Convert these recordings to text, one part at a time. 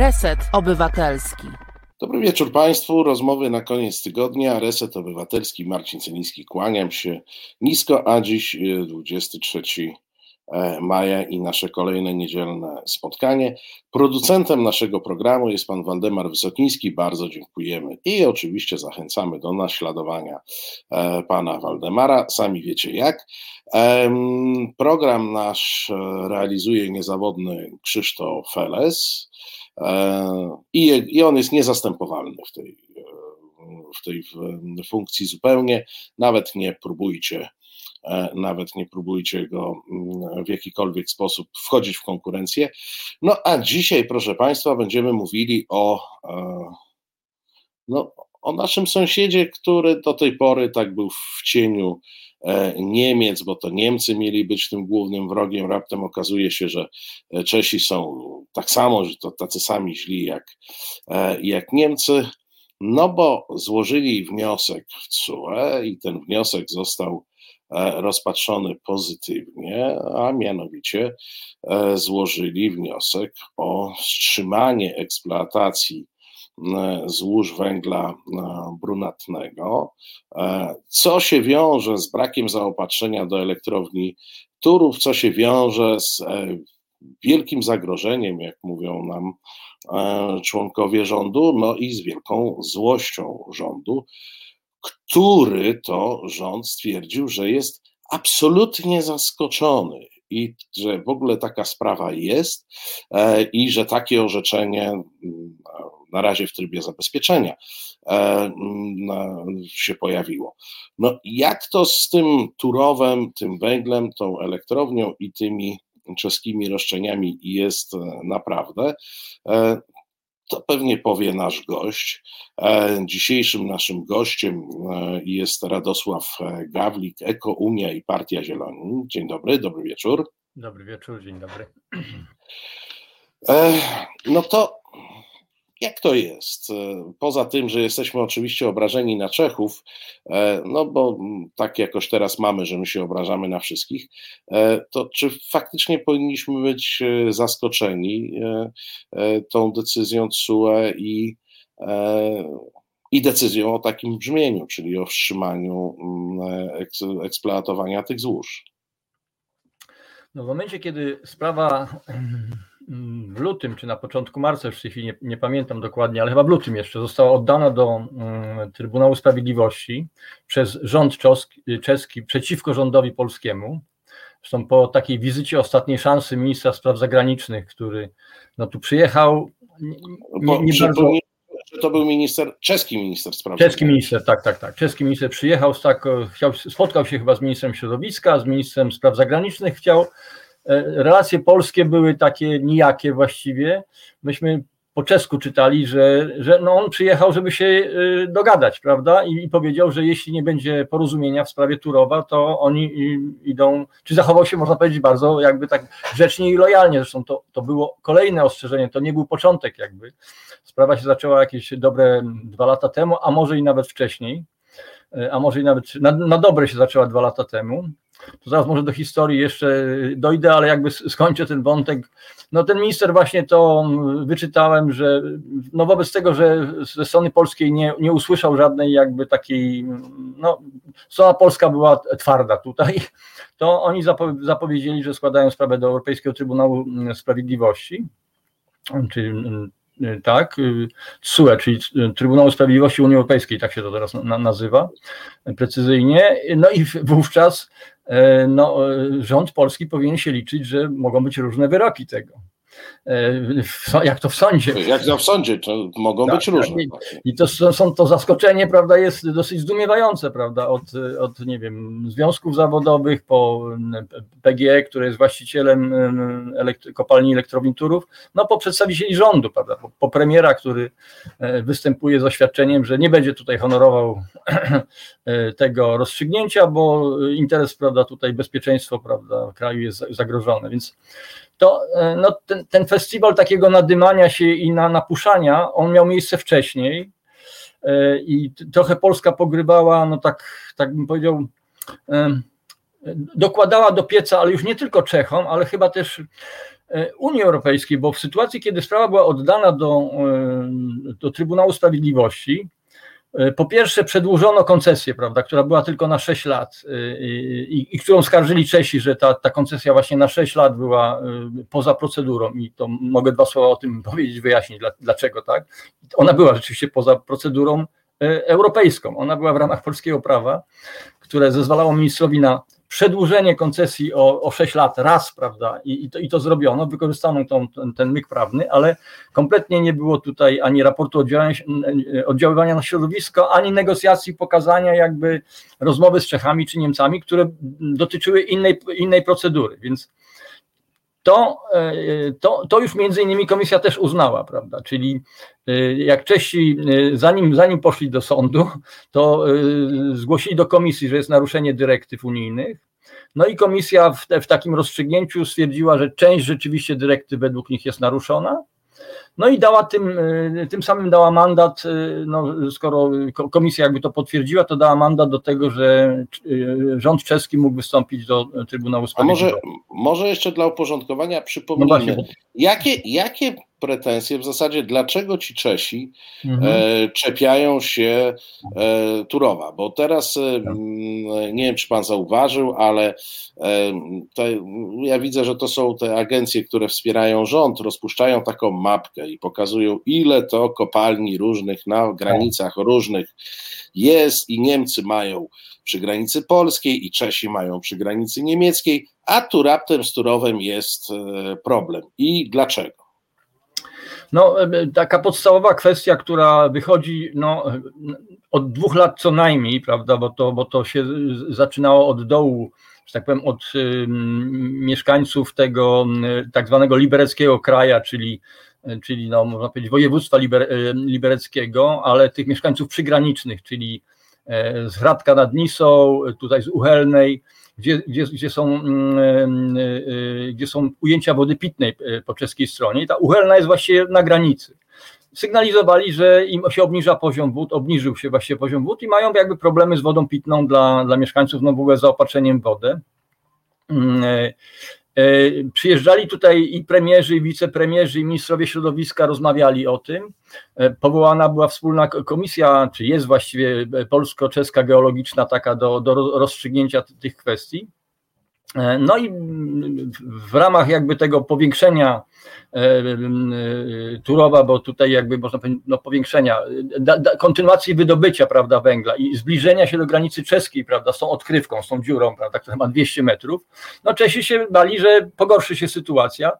Reset Obywatelski. Dobry wieczór Państwu. Rozmowy na koniec tygodnia. Reset Obywatelski. Marcin Celiński. Kłaniam się nisko, a dziś 23 e, e, maja i nasze kolejne niedzielne spotkanie. Producentem naszego programu jest pan Waldemar Wysokiński. Bardzo dziękujemy i oczywiście zachęcamy do naśladowania e, pana Waldemara. Sami wiecie jak. Program nasz realizuje niezawodny Krzysztof Feles. I, I on jest niezastępowalny w tej, w tej funkcji zupełnie. Nawet nie próbujcie nawet nie próbujcie go w jakikolwiek sposób wchodzić w konkurencję. No a dzisiaj, proszę Państwa, będziemy mówili o, no, o naszym sąsiedzie, który do tej pory tak był w cieniu E, Niemiec, bo to Niemcy mieli być tym głównym wrogiem. Raptem okazuje się, że e, Czesi są tak samo, że to tacy sami źli jak, e, jak Niemcy. No bo złożyli wniosek w CUE i ten wniosek został rozpatrzony pozytywnie, a mianowicie złożyli wniosek o wstrzymanie eksploatacji E, złóż węgla e, brunatnego, e, co się wiąże z brakiem zaopatrzenia do elektrowni Turów, co się wiąże z wielkim zagrożeniem, jak mówią nam członkowie rządu, no i z wielką złością rządu, który to rząd stwierdził, że jest absolutnie zaskoczony i że w ogóle taka sprawa jest i że takie orzeczenie na razie w trybie zabezpieczenia e, się pojawiło. No jak to z tym Turowem, tym węglem, tą elektrownią i tymi czeskimi roszczeniami jest e, naprawdę? E, to pewnie powie nasz gość. Dzisiejszym naszym gościem jest Radosław Gawlik, Eko Unia i Partia Zieloni. Dzień dobry, dobry wieczór. Dobry wieczór, dzień dobry. No to jak to jest? E, poza tym, że jesteśmy oczywiście obrażeni na Czechów, e, no bo tak jakoś teraz mamy, że my się obrażamy na wszystkich, e, to czy faktycznie powinniśmy być zaskoczeni tą decyzją CUE i, i decyzją o takim brzmieniu, czyli o wstrzymaniu eksploatowania tych złóż? No w momencie, kiedy sprawa w lutym, czy na początku marca, już w tej chwili nie, nie, pamiętam dokładnie, ale chyba w lutym jeszcze, została oddana do um, Trybunału Sprawiedliwości przez rząd czeski, czeski przeciwko rządowi polskiemu. Zresztą po takiej wizycie ostatniej szansy ministra spraw zagranicznych, który no, tu przyjechał. Nie, nie, bardzo... To był minister, czeski minister spraw Czeski minister, tak, tak, tak. Czeski minister przyjechał, tak, chciał, spotkał się chyba z ministrem środowiska, z ministrem spraw zagranicznych, chciał relacje polskie były takie nijakie właściwie. Myśmy po czesku czytali, że, że no on przyjechał, żeby się e, dogadać, prawda? I, I, powiedział, że jeśli nie będzie porozumienia w sprawie Turowa, to oni idą, czy zachował się, można powiedzieć, bardzo jakby tak grzecznie i lojalnie. Zresztą to, to było kolejne ostrzeżenie, to nie był początek jakby. Sprawa się zaczęła jakieś dobre dwa lata temu, a może i nawet wcześniej, e, a może i nawet na, na dobre się zaczęła dwa lata temu to zaraz może do historii jeszcze dojdę, ale jakby skończę ten wątek. No ten minister właśnie to wyczytałem, że no wobec tego, że ze strony polskiej nie, nie usłyszał żadnej jakby takiej, no strona polska była twarda tutaj, to oni zapowiedzieli, że składają sprawę do Europejskiego Trybunału Sprawiedliwości, czyli tak, TSUE, czyli Trybunału Sprawiedliwości Unii Europejskiej, tak się to teraz nazywa precyzyjnie. No i wówczas no, rząd polski powinien się liczyć, że mogą być różne wyroki tego. E, jak to w sądzie. Jak to w sądzie, to mogą tak, być tak. różne. I to są to zaskoczenie, prawda, jest dosyć zdumiewające, prawda, od, od nie wiem, związków zawodowych po PGE, który jest właścicielem elektry, kopalni elektrowni Turów, no po przedstawicieli rządu, prawda, po, po premiera, który występuje z oświadczeniem, że nie będzie tutaj honorował tego rozstrzygnięcia, bo interes, prawda, tutaj bezpieczeństwo, prawda, kraju jest zagrożone, więc to e, no, ten, ten festiwal takiego nadymania się i na, napuszania, on miał miejsce wcześniej e, i trochę Polska pogrywała, no tak, tak bym powiedział, e, dokładała do pieca, ale już nie tylko Czechom, ale chyba też Unii Europejskiej, bo w sytuacji, kiedy sprawa była oddana do, do Trybunału Sprawiedliwości, po pierwsze, przedłużono koncesję, prawda, która była tylko na 6 lat e, i, i, którą skarżyli Czesi, że ta, ta koncesja właśnie na 6 lat była e, poza procedurą i to mogę dwa słowa o tym powiedzieć, wyjaśnić dlaczego tak. Ona była rzeczywiście poza procedurą europejską. Ona była w ramach polskiego prawa, które zezwalało ministrowi na przedłużenie koncesji o, o 6 lat raz, prawda, i, i, to, i to zrobiono, wykorzystano tą, ten, ten myk prawny, ale kompletnie nie było tutaj ani raportu oddziaływania, na środowisko, ani negocjacji, pokazania jakby rozmowy z Czechami czy Niemcami, które dotyczyły innej, innej procedury, więc to, e, to, to już między innymi komisja też uznała, prawda? Czyli e, jak Czesi, e, zanim, zanim poszli do sądu, to zgłosili do komisji, że jest naruszenie dyrektyw unijnych. No i komisja w, w takim rozstrzygnięciu stwierdziła, że część rzeczywiście dyrektyw według nich jest naruszona, no i dała tym, y, tym samym dała mandat, y, no, skoro komisja jakby to potwierdziła, to dała mandat do tego, że y, rząd czeski mógł wystąpić do Trybunału Sprawiedliwości. A może, może jeszcze dla uporządkowania przypomnijmy, no jakie, jakie pretensje w zasadzie, dlaczego ci Czesi mhm. e, czepiają się e, Turowa, bo teraz e, tak. nie wiem, czy pan zauważył, ale e, to, ja widzę, że to są te agencje, które wspierają rząd, rozpuszczają taką mapkę i pokazują, ile to kopalni różnych na granicach różnych jest i Niemcy mają przy granicy polskiej i Czesi mają przy granicy niemieckiej, a tu raptem z Turowem jest e, problem. I dlaczego? No, taka podstawowa kwestia, która wychodzi no, od dwóch lat co najmniej, prawda, bo to, bo to się zaczynało od dołu, że tak powiem, od y, mieszkańców tego tak zwanego libereckiego kraja, czyli, czyli no, można powiedzieć województwa liber, y, libereckiego, ale tych mieszkańców przygranicznych, czyli z Hradka nad Nisą, tutaj z Uchelnej, gdzie, gdzie, gdzie, są, mm, e, e, gdzie są ujęcia wody pitnej e, po czeskiej stronie. I ta Uchelna jest właściwie na granicy. Sygnalizowali, że im się obniża poziom wód, obniżył się właśnie poziom wód i mają jakby problemy z wodą pitną dla, dla mieszkańców, no w ogóle zaopatrzeniem w wodę. E, przyjeżdżali tutaj i premierzy, i wicepremierzy, i ministrowie środowiska rozmawiali o tym. E, powołana była wspólna komisja, czy jest właściwie polsko-czeska geologiczna taka do, do rozstrzygnięcia tych kwestii. E, no i w ramach jakby tego powiększenia e, e, Turowa, bo tutaj jakby można powiedzieć, no powiększenia, da, da, kontynuacji wydobycia, prawda, węgla i zbliżenia się do granicy czeskiej, prawda, z tą odkrywką, z tą dziurą, prawda, która ma 200 metrów, no Czesi się bali, że pogorszy się sytuacja,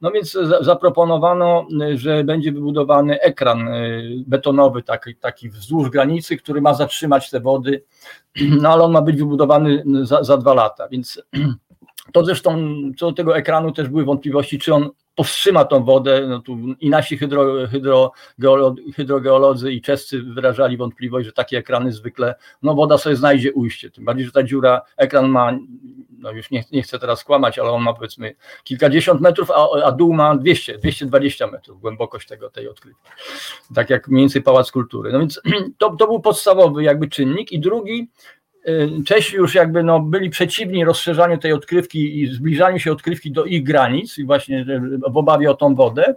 no więc zaproponowano, że będzie wybudowany ekran betonowy taki, taki wzdłuż granicy, który ma zatrzymać te wody, no ale on ma być wybudowany za, za dwa lata, więc to zresztą co do tego ekranu też były wątpliwości, czy on powstrzyma tą wodę. No tu I nasi hydro, hydro, hydrogeolodzy i czescy wyrażali wątpliwość, że takie ekrany zwykle, no woda sobie znajdzie ujście. Tym bardziej, że ta dziura, ekran ma, no już nie, nie chcę teraz kłamać, ale on ma powiedzmy kilkadziesiąt metrów, a, a dół ma 200, 220 metrów, głębokość tego, tej odkrywki. Tak jak mniej więcej Pałac Kultury. No więc to, to był podstawowy jakby czynnik. I drugi, Czesi już jakby no, byli przeciwni rozszerzaniu tej odkrywki i zbliżaniu się odkrywki do ich granic, i właśnie y, w obawie o tą wodę,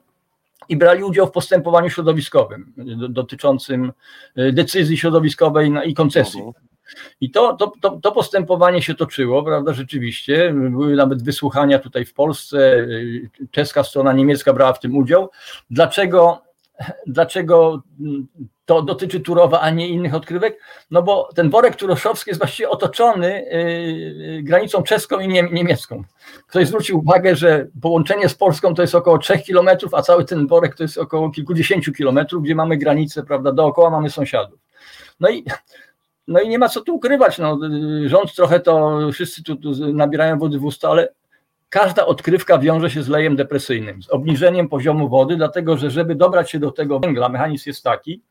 i brali udział w postępowaniu środowiskowym y, dotyczącym decyzji środowiskowej i koncesji. Mhm. I to, to, to, to, postępowanie się toczyło, prawda, rzeczywiście. Były nawet wysłuchania tutaj w Polsce, czeska strona niemiecka brała w tym udział. Dlaczego Dlaczego to dotyczy Turowa, a nie innych odkrywek? No bo ten worek turoszowski jest właściwie otoczony yy, granicą czeską i niemiecką. Ktoś zwrócił uwagę, że połączenie z Polską to jest około 3 kilometrów, a cały ten worek to jest około kilkudziesięciu kilometrów, gdzie mamy granicę, prawda, dookoła mamy sąsiadów. No i no i nie ma co tu ukrywać. No, rząd trochę to, wszyscy tu, tu nabierają wody w usta, ale każda odkrywka wiąże się z lejem depresyjnym, z obniżeniem poziomu wody, dlatego że żeby dobrać się do tego węgla, mechanizm jest taki,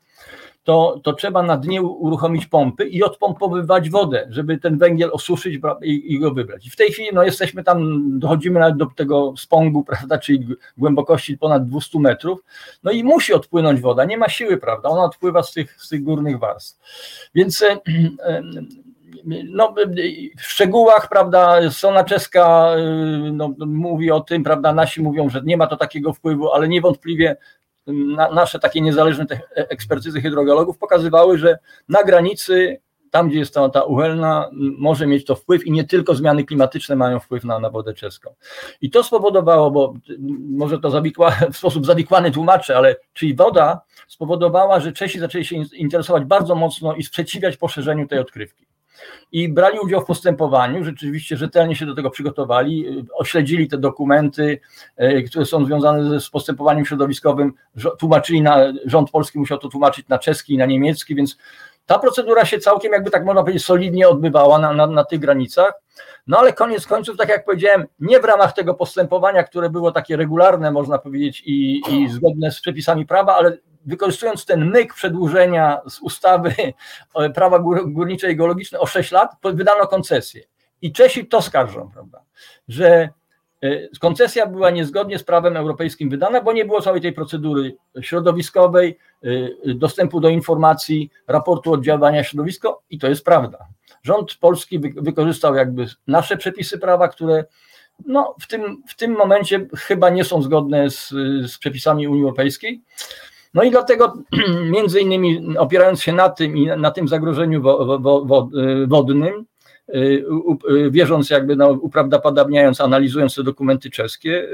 to, to trzeba na dnie uruchomić pompy i odpompowywać wodę, żeby ten węgiel osuszyć i, i, go wybrać. I w tej chwili no, jesteśmy tam, dochodzimy nawet do tego spongu, prawda, czyli głębokości ponad 200 metrów, no i musi odpłynąć woda, nie ma siły, prawda, ona odpływa z tych, z tych górnych warstw. Więc e, e, no, w szczegółach, prawda, strona czeska no, mówi o tym, prawda, nasi mówią, że nie ma to takiego wpływu, ale niewątpliwie na, nasze takie niezależne ekspertyzy hydrogeologów pokazywały, że na granicy tam, gdzie jest ta, ta uchylna, może mieć to wpływ i nie tylko zmiany klimatyczne mają wpływ na, na wodę czeską. I to spowodowało, bo może to zawikła, w sposób zawikłany tłumaczę, ale czyli woda spowodowała, że Czesi zaczęli się interesować bardzo mocno i sprzeciwiać poszerzeniu tej odkrywki. I brali udział w postępowaniu, rzeczywiście rzetelnie się do tego przygotowali, ośledzili te dokumenty, e, które są związane z postępowaniem środowiskowym, tłumaczyli na, rząd polski musiał to tłumaczyć na czeski i na niemiecki, więc ta procedura się całkiem, jakby tak można powiedzieć, solidnie odbywała na, na, na tych granicach. No ale koniec końców, tak jak powiedziałem, nie w ramach tego postępowania, które było takie regularne, można powiedzieć, i, i zgodne z przepisami prawa, ale wykorzystując ten myk przedłużenia z ustawy prawa górnicze i geologiczne o 6 lat, wydano koncesję. I Czesi to skarżą, prawda, że E, koncesja była niezgodnie z prawem europejskim wydana, bo nie było całej tej procedury środowiskowej, e, dostępu do informacji, raportu oddziaływania środowisko i to jest prawda. Rząd polski wykorzystał jakby nasze przepisy prawa, które no, w, tym, w tym momencie chyba nie są zgodne z, z przepisami Unii Europejskiej. No i dlatego między innymi opierając się na tym i na tym zagrożeniu wo, wo, wo, wodnym, Y, y, wierząc jakby, no, analizując te dokumenty czeskie,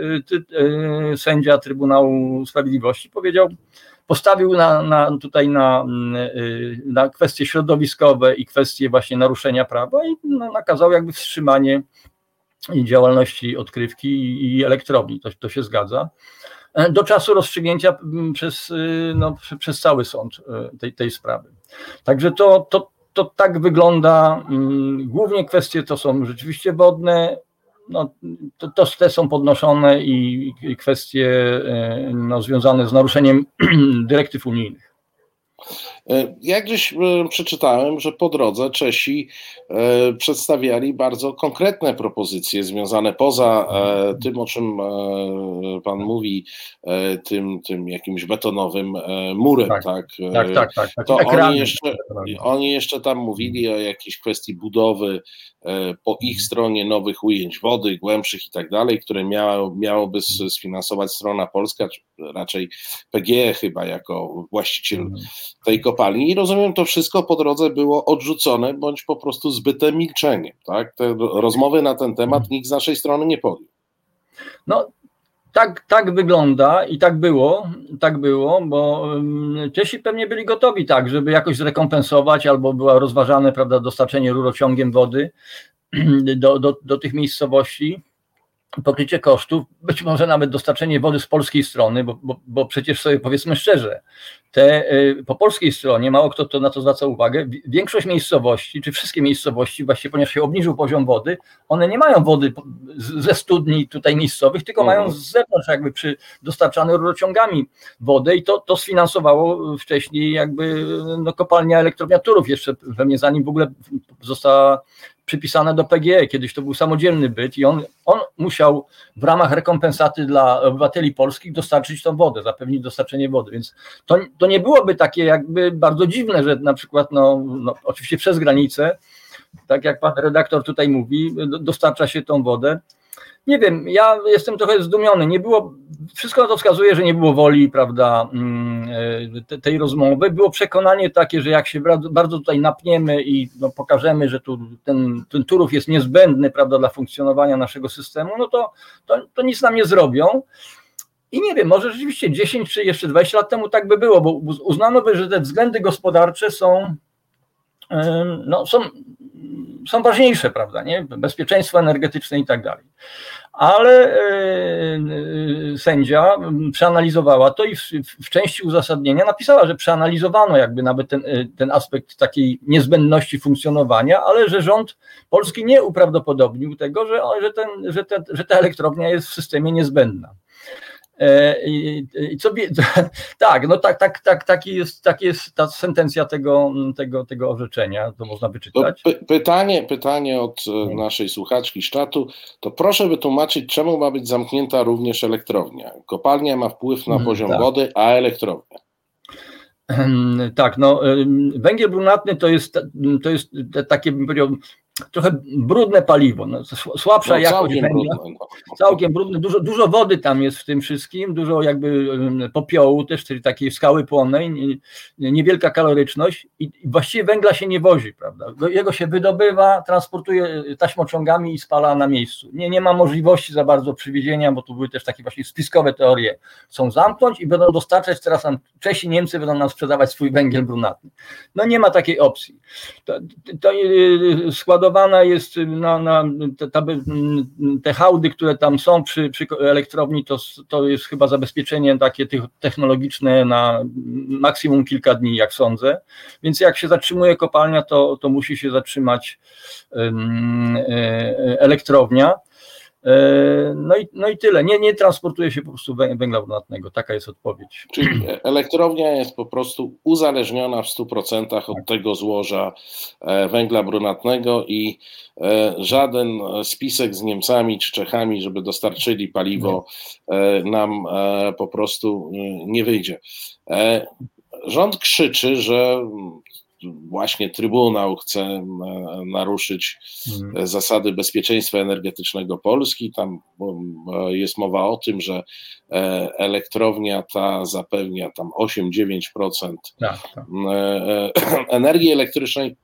y, sędzia Trybunału Sprawiedliwości powiedział, postawił na, na, tutaj na, na kwestie środowiskowe i kwestie właśnie naruszenia prawa i no, nakazał jakby wstrzymanie działalności odkrywki i elektrowni. To, to się zgadza. Do czasu rozstrzygnięcia przez, no, przez cały sąd tej, tej sprawy. Także to, to, to tak wygląda. Mm, głównie kwestie to są rzeczywiście wodne, no, to, to te są podnoszone i, i kwestie e, no, związane z naruszeniem dyrektyw unijnych. E, jak gdzieś e, przeczytałem, że po drodze Czesi e, przedstawiali bardzo konkretne propozycje związane poza tym, o czym Pan mówi, tym, tym jakimś betonowym murem, tak? Tak, tak, tak. tak, tak. To oni jeszcze, oni jeszcze tam mówili o jakiejś kwestii budowy po ich stronie nowych ujęć wody, głębszych i tak dalej, które miało, miałoby sfinansować strona polska, czy raczej PGE chyba jako właściciel mhm. tej kopalni. I rozumiem, to wszystko po drodze było odrzucone, bądź po prostu zbyte milczeniem. Tak? Te rozmowy na ten temat nikt z naszej strony nie podjął. No, tak, tak wygląda i tak było, tak było, bo Czesi pewnie byli gotowi tak, żeby jakoś zrekompensować, albo była rozważane, prawda, dostarczenie rurociągiem wody do, do, do tych miejscowości pokrycie kosztów, być może nawet dostarczenie wody z polskiej strony, bo, bo, bo przecież sobie powiedzmy szczerze, te y, po polskiej stronie, mało kto to na to zwraca uwagę, większość miejscowości, czy wszystkie miejscowości, właściwie ponieważ się obniżył poziom wody, one nie mają wody ze studni tutaj miejscowych, tylko mają mhm. z zewnątrz jakby przy dostarczane rurociągami wodę i to, to sfinansowało wcześniej jakby no, kopalnia elektrownia Turów jeszcze pewnie zanim w ogóle została przypisane do PGE. Kiedyś to był samodzielny byt i on, on musiał w ramach rekompensaty dla obywateli polskich dostarczyć tą wodę, zapewnić dostarczenie wody. Więc to, to nie byłoby takie jakby bardzo dziwne, że na przykład, no, no oczywiście przez granicę, tak jak pan redaktor tutaj mówi, dostarcza się tą wodę nie wiem, ja jestem trochę zdumiony. Nie było, wszystko to wskazuje, że nie było woli, prawda, mm, e, tej rozmowy. Było przekonanie takie, że jak się bardzo tutaj napniemy i no, pokażemy, że tu ten, ten Turów jest niezbędny, prawda, dla funkcjonowania naszego systemu, no to, to, to nic nam nie zrobią. I nie wiem, może rzeczywiście 10 czy jeszcze 20 lat temu tak by było, bo uznano by, że te względy gospodarcze są, no, są są ważniejsze, prawda, nie? bezpieczeństwo energetyczne i tak dalej. Ale e, sędzia przeanalizowała to i w, w, części uzasadnienia napisała, że przeanalizowano jakby nawet ten, e, ten aspekt takiej niezbędności funkcjonowania, ale że rząd polski nie uprawdopodobnił tego, że, że, ten, że, te, że ta elektrownia jest w systemie niezbędna. E, I, i co, tak, no tak, tak, tak, taki jest, tak jest ta sentencja tego, tego, tego orzeczenia, to można wyczytać. To pytanie, pytanie od e, mhm. naszej słuchaczki Szczatu, to proszę wytłumaczyć, czemu ma być zamknięta również elektrownia? Kopalnia ma wpływ na mhm, poziom tak. wody, a elektrownia? Tak, no węgiel brunatny to jest, to jest takie, bym powiedział, trochę brudne paliwo, no, słabsza no, jakość węgla, brudne, no. całkiem brudne, dużo, dużo wody tam jest w tym wszystkim, dużo jakby popiołu też, czyli takiej skały płonnej, niewielka kaloryczność i właściwie węgla się nie wozi, prawda, jego się wydobywa, transportuje taśmociągami i spala na miejscu, nie, nie ma możliwości za bardzo przywiezienia, bo tu były też takie właśnie spiskowe teorie, chcą zamknąć i będą dostarczać, teraz nam Czesi, Niemcy będą nam sprzedawać swój węgiel brunatny, no nie ma takiej opcji, to, to y, skład składowana jest na, na te, te hałdy, które tam są przy, przy elektrowni, to, to jest chyba zabezpieczenie takie technologiczne na maksimum kilka dni, jak sądzę. Więc jak się zatrzymuje kopalnia, to, to musi się zatrzymać um, elektrownia. E, no i, no i tyle. Nie, nie transportuje się po prostu węgla brunatnego. Taka jest odpowiedź. Czyli elektrownia jest po prostu uzależniona w 100% od tak. tego złoża e, węgla brunatnego i e, żaden spisek z Niemcami czy Czechami, żeby dostarczyli paliwo, nam po prostu nie wyjdzie. Rząd krzyczy, że właśnie Trybunał chce e, naruszyć mhm. zasady bezpieczeństwa energetycznego Polski. Tam e, jest mowa o tym, że e, elektrownia ta zapewnia tam 8-9% tak, tak. energii elektrycznej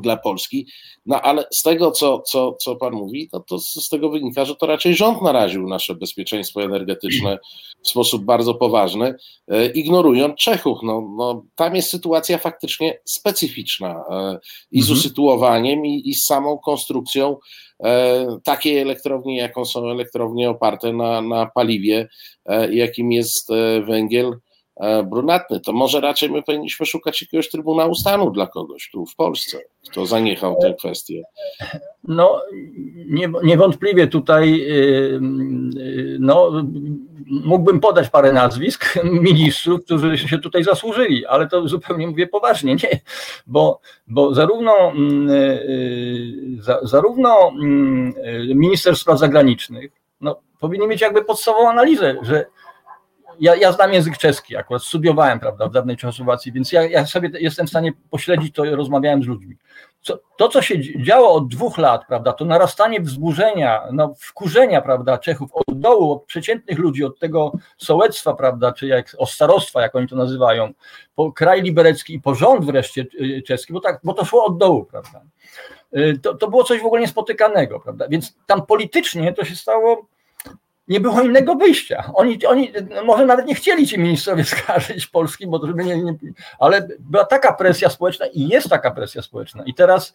dla Polski. No ale z tego, co, co, co Pan mówi, no to z tego wynika, że to raczej rząd naraził nasze bezpieczeństwo energetyczne w sposób bardzo poważny, e, ignorując Czechów. No, no, tam jest sytuacja faktycznie specyficzna e, i z mhm. usytuowaniem, i, i z samą konstrukcją e, takiej elektrowni, jaką są elektrownie oparte na, na paliwie, jakim jest węgiel brunatny, to może raczej my powinniśmy szukać jakiegoś Trybunału Stanu dla kogoś tu w Polsce, kto zaniechał tę kwestię. No, nie, niewątpliwie tutaj y, y, no, mógłbym podać parę nazwisk ministrów, którzy się tutaj zasłużyli, ale to zupełnie mówię poważnie, nie, bo, bo zarówno, mm, y, zarówno mm, minister spraw zagranicznych no, powinien mieć jakby podstawową analizę, że ja, ja znam język czeski, akurat studiowałem, prawda, w dawnej Czechosłowacji, więc ja, ja sobie jestem w stanie pośledzić to, rozmawiałem z ludźmi. Co, to, co się działo od dwóch lat, prawda, to narastanie wzburzenia, no, wkurzenia, prawda, Czechów od dołu, od przeciętnych ludzi, od tego sołectwa, prawda, czy jak, o starostwa, jak oni to nazywają, po kraj liberecki i po rząd wreszcie y, czeski, bo, tak, bo to szło od dołu, prawda. Y, to, to było coś w ogóle niespotykanego, prawda, więc tam politycznie to się stało nie było innego wyjścia. Oni, oni może nawet nie chcieli ci ministrowie skarżyć Polski, bo żeby nie, nie, ale była taka presja społeczna i jest taka presja społeczna. I teraz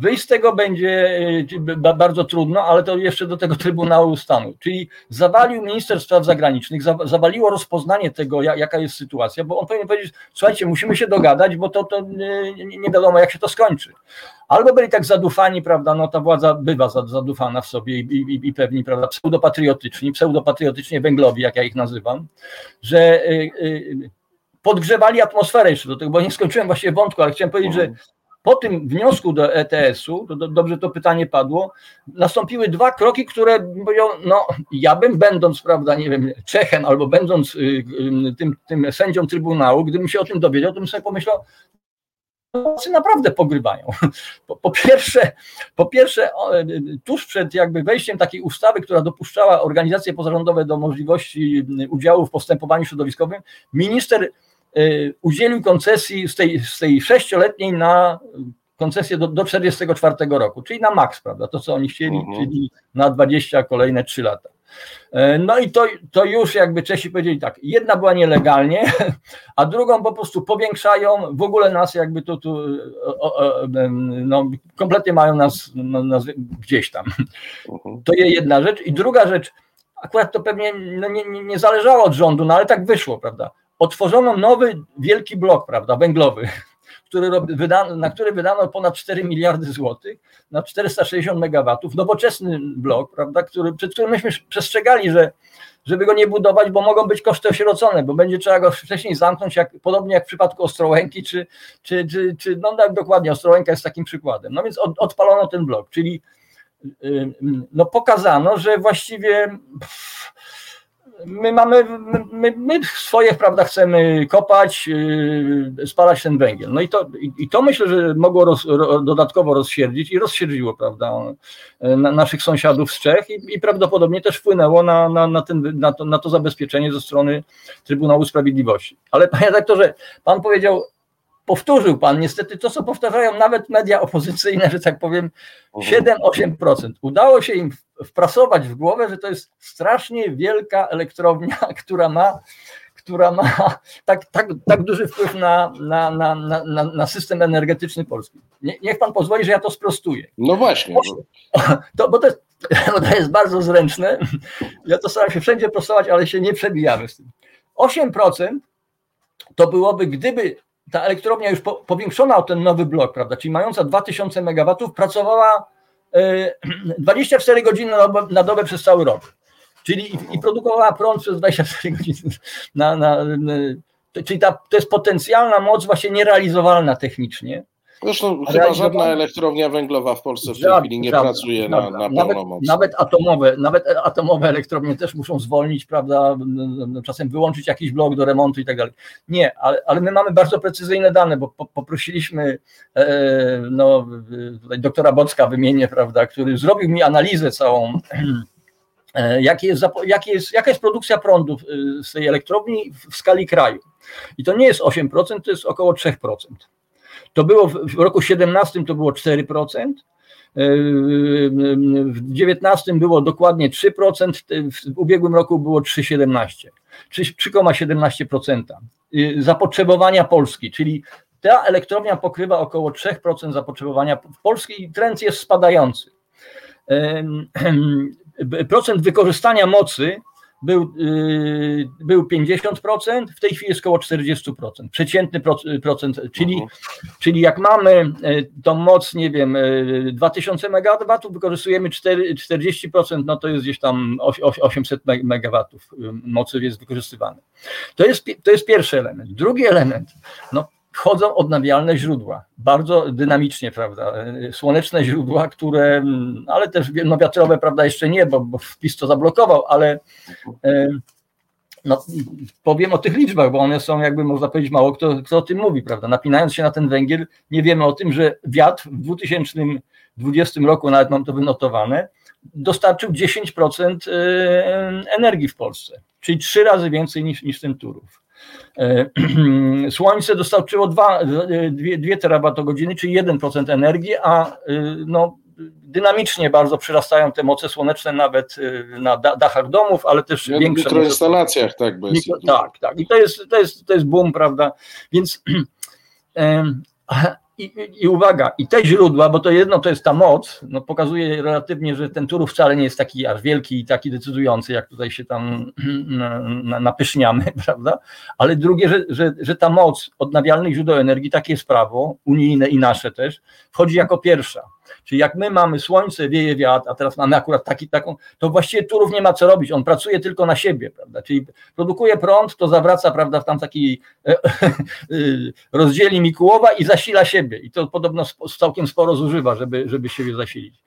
wyjść z tego będzie e, bardzo trudno, ale to jeszcze do tego Trybunału Stanu. Czyli zawalił minister spraw zagranicznych, zawaliło rozpoznanie tego, jaka jest sytuacja, bo on powinien powiedzieć, słuchajcie, musimy się dogadać, bo to, to nie, nie wiadomo, jak się to skończy. Albo byli tak zadufani, prawda, no ta władza bywa zadufana w sobie i, i, i pewni, prawda, pseudopatriotyczni, pseudopatriotycznie węglowi, jak ja ich nazywam, że y, podgrzewali atmosferę jeszcze do tego, bo nie skończyłem właściwie wątku, ale chciałem powiedzieć, że po tym wniosku do ETS-u, to dobrze to pytanie padło, nastąpiły dwa kroki, które mówią, no ja bym będąc, prawda, nie wiem, Czechem albo będąc y, y, tym, tym sędzią Trybunału, gdybym się o tym dowiedział, to bym sobie pomyślał, naprawdę pogrywają. Po, po, pierwsze, po pierwsze, tuż przed jakby wejściem takiej ustawy, która dopuszczała organizacje pozarządowe do możliwości udziału w postępowaniu środowiskowym, minister Y, udzielił koncesji z tej, z tej sześcioletniej na koncesję do, do 44 roku, czyli na maks, prawda, to co oni chcieli, mhm. czyli na 20 kolejne 3 lata. Y, no i to, to już jakby Czesi powiedzieli tak, jedna była nielegalnie, a drugą po prostu powiększają, w ogóle nas jakby tu, tu o, o, no, kompletnie mają nas, no, nas gdzieś tam. Mhm. To jest jedna rzecz. I druga rzecz, akurat to pewnie no, nie, nie zależało od rządu, no ale tak wyszło, prawda otworzono nowy wielki blok, prawda, węglowy, który wydano, na który wydano ponad 4 miliardy złotych, na 460 megawatów, nowoczesny blok, prawda, który, przed którym myśmy przestrzegali, że żeby go nie budować, bo mogą być koszty osierocone, bo będzie trzeba go wcześniej zamknąć, jak, podobnie jak w przypadku Ostrołęki, czy, czy, czy, czy no tak dokładnie, Ostrołęka jest takim przykładem. No więc od, odpalono ten blok, czyli no pokazano, że właściwie pff, my mamy, my my, swoje, prawda, chcemy kopać, yy, spalać ten węgiel. No i to, i, i to myślę, że mogło roz, ro, dodatkowo rozsierdzić i rozsierdziło, prawda, na, naszych sąsiadów z Czech i, i prawdopodobnie też wpłynęło na, na, na, ten, na, to, na to zabezpieczenie ze strony Trybunału Sprawiedliwości. Ale panie redaktorze, pan powiedział, powtórzył pan niestety to, co powtarzają nawet media opozycyjne, że tak powiem, 7-8%. Udało się im wprasować w głowę, że to jest strasznie wielka elektrownia, która ma, która ma tak, tak, tak duży wpływ na, na, na, na, na system energetyczny Polski. Nie, niech pan pozwoli, że ja to sprostuję. No właśnie. To, bo, to jest, bo to jest bardzo zręczne. Ja to staram się wszędzie prostować, ale się nie przebijamy z tym. 8% to byłoby, gdyby ta elektrownia już po, powiększona o ten nowy blok, prawda, czyli mająca 2000 MW, pracowała 24 e, godziny na dobę, przez cały rok. Czyli i, produkowała prąd przez 24 godziny. Na, na, czyli ta, to jest potencjalna moc właśnie nierealizowalna technicznie. Zresztą chyba żadna elektrownia węglowa w Polsce w tej chwili nie żadna, pracuje na, na nawet, moc. Nawet atomowe, nawet atomowe elektrownie też muszą zwolnić, prawda, czasem wyłączyć jakiś blok do remontu i tak dalej. Nie, ale, ale my mamy bardzo precyzyjne dane, bo po, poprosiliśmy e, no, tutaj doktora Bocka wymienię, prawda, który zrobił mi analizę całą e, Jaki jest, jaki jest, jaka jest produkcja prądu z tej elektrowni w skali kraju. I to nie jest 8%, to jest około 3%. To było w roku 17 to było 4%, w 19 było dokładnie 3%, w ubiegłym roku było 3,17, 3,17% zapotrzebowania Polski, czyli ta elektrownia pokrywa około 3% zapotrzebowania Polski i trend jest spadający. Procent wykorzystania mocy był, yy, był 50%, w tej chwili jest około 40%. Przeciętny procent, czyli, uh-huh. czyli jak mamy yy, tą moc, nie wiem, 2000 yy, MW, wykorzystujemy 4, 40%, no to jest gdzieś tam 800 MW mocy jest wykorzystywane. To jest, to jest pierwszy element. Drugi element, no wchodzą odnawialne źródła, bardzo dynamicznie, prawda, słoneczne źródła, które, ale też no wiatrowe, prawda, jeszcze nie, bo, bo to zablokował, ale no, powiem o tych liczbach, bo one są jakby, można powiedzieć, mało kto, kto o tym mówi, prawda, napinając się na ten węgiel, nie wiemy o tym, że wiatr w 2020 roku, nawet mam to wynotowane, dostarczył 10% e, energii w Polsce, czyli trzy razy więcej niż, niż ten Turów. E, słońce dostarczyło 2, 2 terawatogodziny, czyli 1% energii, a e, no, dynamicznie bardzo przyrastają te moce słoneczne nawet e, na dachach domów, ale też ja większe. W mikroinstalacjach, tak, bez Mikro, Tak, tak. I to jest, to jest, to jest boom, prawda? Więc i, I, uwaga, i te źródła, bo to jedno to jest ta moc, no pokazuje relatywnie, że ten Turów wcale nie jest taki aż wielki i taki decydujący, jak tutaj się tam napyszniamy, prawda? Ale drugie, że, że, że ta moc odnawialnych źródeł energii, takie jest prawo, unijne i nasze też, wchodzi jako pierwsza. Czyli jak my mamy słońce, wieje wiatr, a teraz mamy akurat taki, taką, to właściwie Turów nie ma co robić, on pracuje tylko na siebie, prawda? Czyli produkuje prąd, to zawraca, prawda, w tam taki e, e, rozdzieli Mikułowa i zasila siebie. I to podobno całkiem sporo zużywa, żeby, żeby siebie zasilić.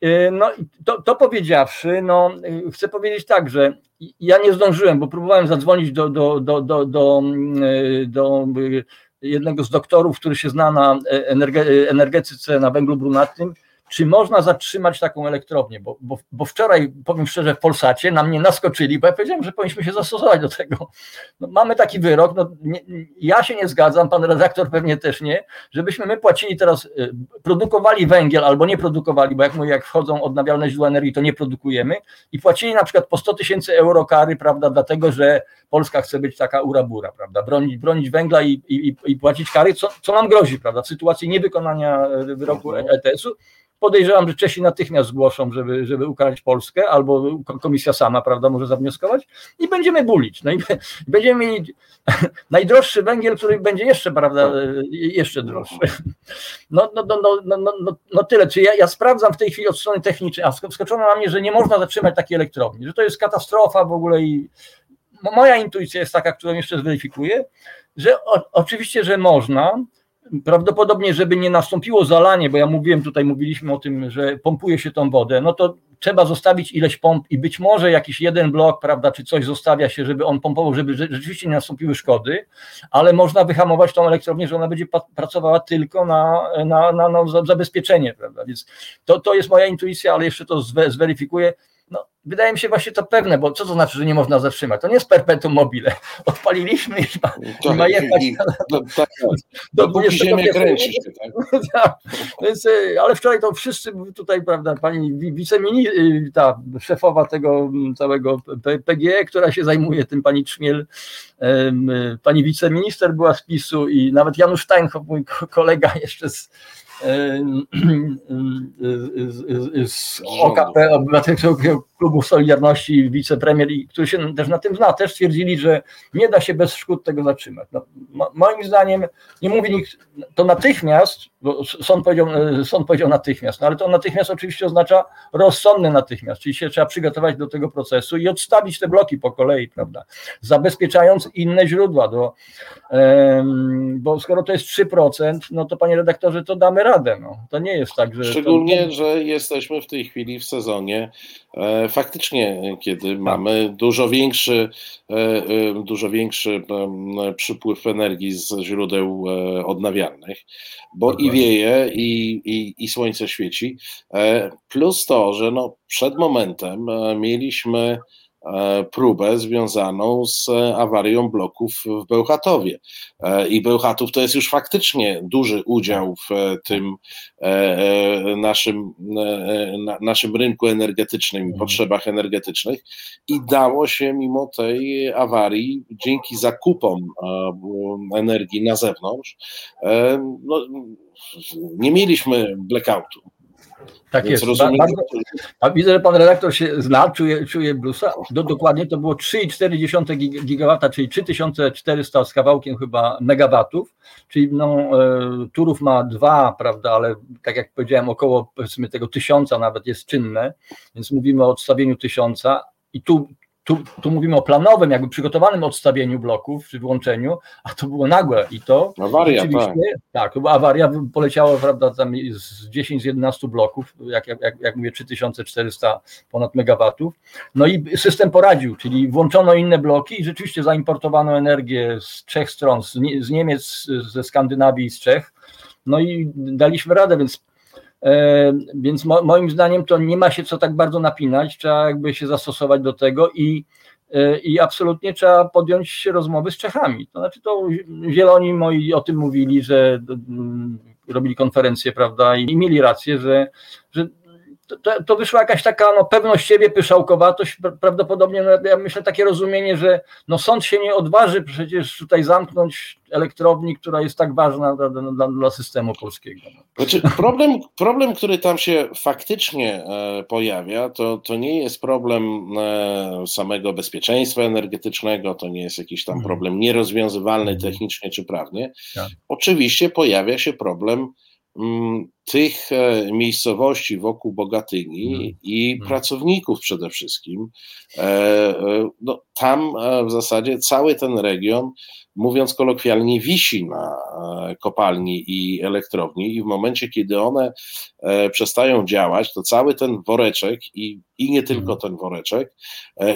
E, no to, to powiedziawszy, no chcę powiedzieć tak, że ja nie zdążyłem, bo próbowałem zadzwonić do, do, do, do, do, do jednego z doktorów, który się zna na energetyce, na węglu brunatnym, czy można zatrzymać taką elektrownię, bo, bo, bo wczoraj, powiem szczerze, w Polsacie na mnie naskoczyli, bo ja powiedziałem, że powinniśmy się zastosować do tego. No, mamy taki wyrok, no, nie, ja się nie zgadzam, pan redaktor pewnie też nie, żebyśmy my płacili teraz, y, produkowali węgiel albo nie produkowali, bo jak mówię, jak wchodzą odnawialne źródła energii, to nie produkujemy i płacili na przykład po 100 tysięcy euro kary, prawda, dlatego, że Polska chce być taka urabura, prawda, bronić, bronić węgla i, i, i płacić kary, co, co nam grozi, prawda, w sytuacji niewykonania y, wyroku ETS-u, Podejrzewam, że Czesi natychmiast zgłoszą, żeby, żeby ukarać Polskę, albo komisja sama, prawda, może zawnioskować i będziemy bulić. No i będziemy mieli najdroższy węgiel, który będzie jeszcze, prawda, jeszcze droższy. No, no, no, no, no, no, no tyle. Czy ja, ja sprawdzam w tej chwili od strony technicznej, a skoczono na mnie, że nie można zatrzymać takiej elektrowni, że to jest katastrofa w ogóle i moja intuicja jest taka, którą jeszcze zweryfikuję, że o, oczywiście, że można, prawdopodobnie, żeby nie nastąpiło zalanie, bo ja mówiłem tutaj, mówiliśmy o tym, że pompuje się tą wodę, no to trzeba zostawić ileś pomp i być może jakiś jeden blok, prawda, czy coś zostawia się, żeby on pompował, żeby rzeczywiście nie nastąpiły szkody, ale można wyhamować tą elektrownię, że ona będzie pracowała tylko na, na, na, na zabezpieczenie, prawda, więc to, to jest moja intuicja, ale jeszcze to zweryfikuję. Wydaje mi się właśnie to pewne, bo co to znaczy, że nie można zatrzymać? To nie jest perpetuum mobile. Odpaliliśmy i ma, tak, i ma jechać i, tak, do, do ziemia kręci się. Tak? tak. Więc, y, ale wczoraj to wszyscy tutaj, prawda, pani wiceminister, y, ta szefowa tego całego PGE, która się zajmuje tym, pani Trzmiel, y, pani wiceminister była z PiSu i nawet Janusz Steinhoff, mój kolega jeszcze z z OKP, Obywatelskiego Klubu Solidarności, wicepremier, który się też na tym zna, też stwierdzili, że nie da się bez szkód tego zatrzymać. No, moim zdaniem, nie mówi nikt, to natychmiast, bo sąd powiedział, e, sąd powiedział natychmiast, no ale to natychmiast oczywiście oznacza rozsądny natychmiast, czyli się trzeba przygotować do tego procesu i odstawić te bloki po kolei, prawda, zabezpieczając inne źródła, do, bo skoro to jest 3%, no to panie redaktorze, to damy radę, no. to nie jest tak, że... Szczególnie, to... że jesteśmy w tej chwili w sezonie faktycznie, kiedy mamy dużo większy, e, e, dużo większy przypływ energii z źródeł odnawialnych, bo i wieje, i, i, i słońce świeci, plus to, że no przed momentem mieliśmy E, próbę związaną z awarią bloków w Bełchatowie. E, I Bełchatów to jest już faktycznie duży udział w tym e, naszym, naszym rynku energetycznym i mhm. potrzebach energetycznych. I dało się mimo tej awarii, dzięki zakupom energii na zewnątrz, no, nie mieliśmy blackoutu. Tak Więc jest. Rozumiem, bardzo, a widzę, że pan redaktor się zna, czuje, czuje blusa. Do, dokładnie to było 3,4 gigawata, czyli 3400 z kawałkiem chyba megawatów, czyli no, e, Turów ma dwa, prawda, ale tak jak powiedziałem, około powiedzmy tego tysiąca nawet jest czynne, więc mówimy o odstawieniu tysiąca i tu tu, tu mówimy o planowym, jakby przygotowanym odstawieniu bloków czy włączeniu, a to było nagłe i to awaria, tak. tak, to była awaria, poleciało prawda, tam z 10 z 11 bloków, jak, jak, jak mówię 3400 ponad megawatów, no i system poradził, czyli włączono inne bloki i rzeczywiście zaimportowano energię z trzech stron, z, z Niemiec, ze Skandynawii i z Czech, no i daliśmy radę, więc więc mo, moim zdaniem to nie ma się co tak bardzo napinać, trzeba jakby się zastosować do tego i, e, i absolutnie trzeba podjąć rozmowy z Czechami. To znaczy to zieloni moi o tym mówili, że mm, robili konferencję, prawda, i mieli rację, że, że to, to wyszła jakaś taka no, pewność siebie, pyszałkowatość, prawdopodobnie, no, ja myślę, takie rozumienie, że no, sąd się nie odważy przecież tutaj zamknąć elektrowni, która jest tak ważna dla, dla, dla systemu polskiego. Znaczy, problem, problem, który tam się faktycznie e, pojawia, to, to nie jest problem e, samego bezpieczeństwa energetycznego, to nie jest jakiś tam mhm. problem nierozwiązywalny mhm. technicznie czy prawnie. Tak. Oczywiście pojawia się problem tych e, miejscowości wokół Bogatyni hmm. i hmm. pracowników przede wszystkim. E, e, no, tam w zasadzie cały ten region, mówiąc kolokwialnie, wisi na kopalni i elektrowni, i w momencie, kiedy one przestają działać, to cały ten woreczek i, i nie tylko hmm. ten woreczek,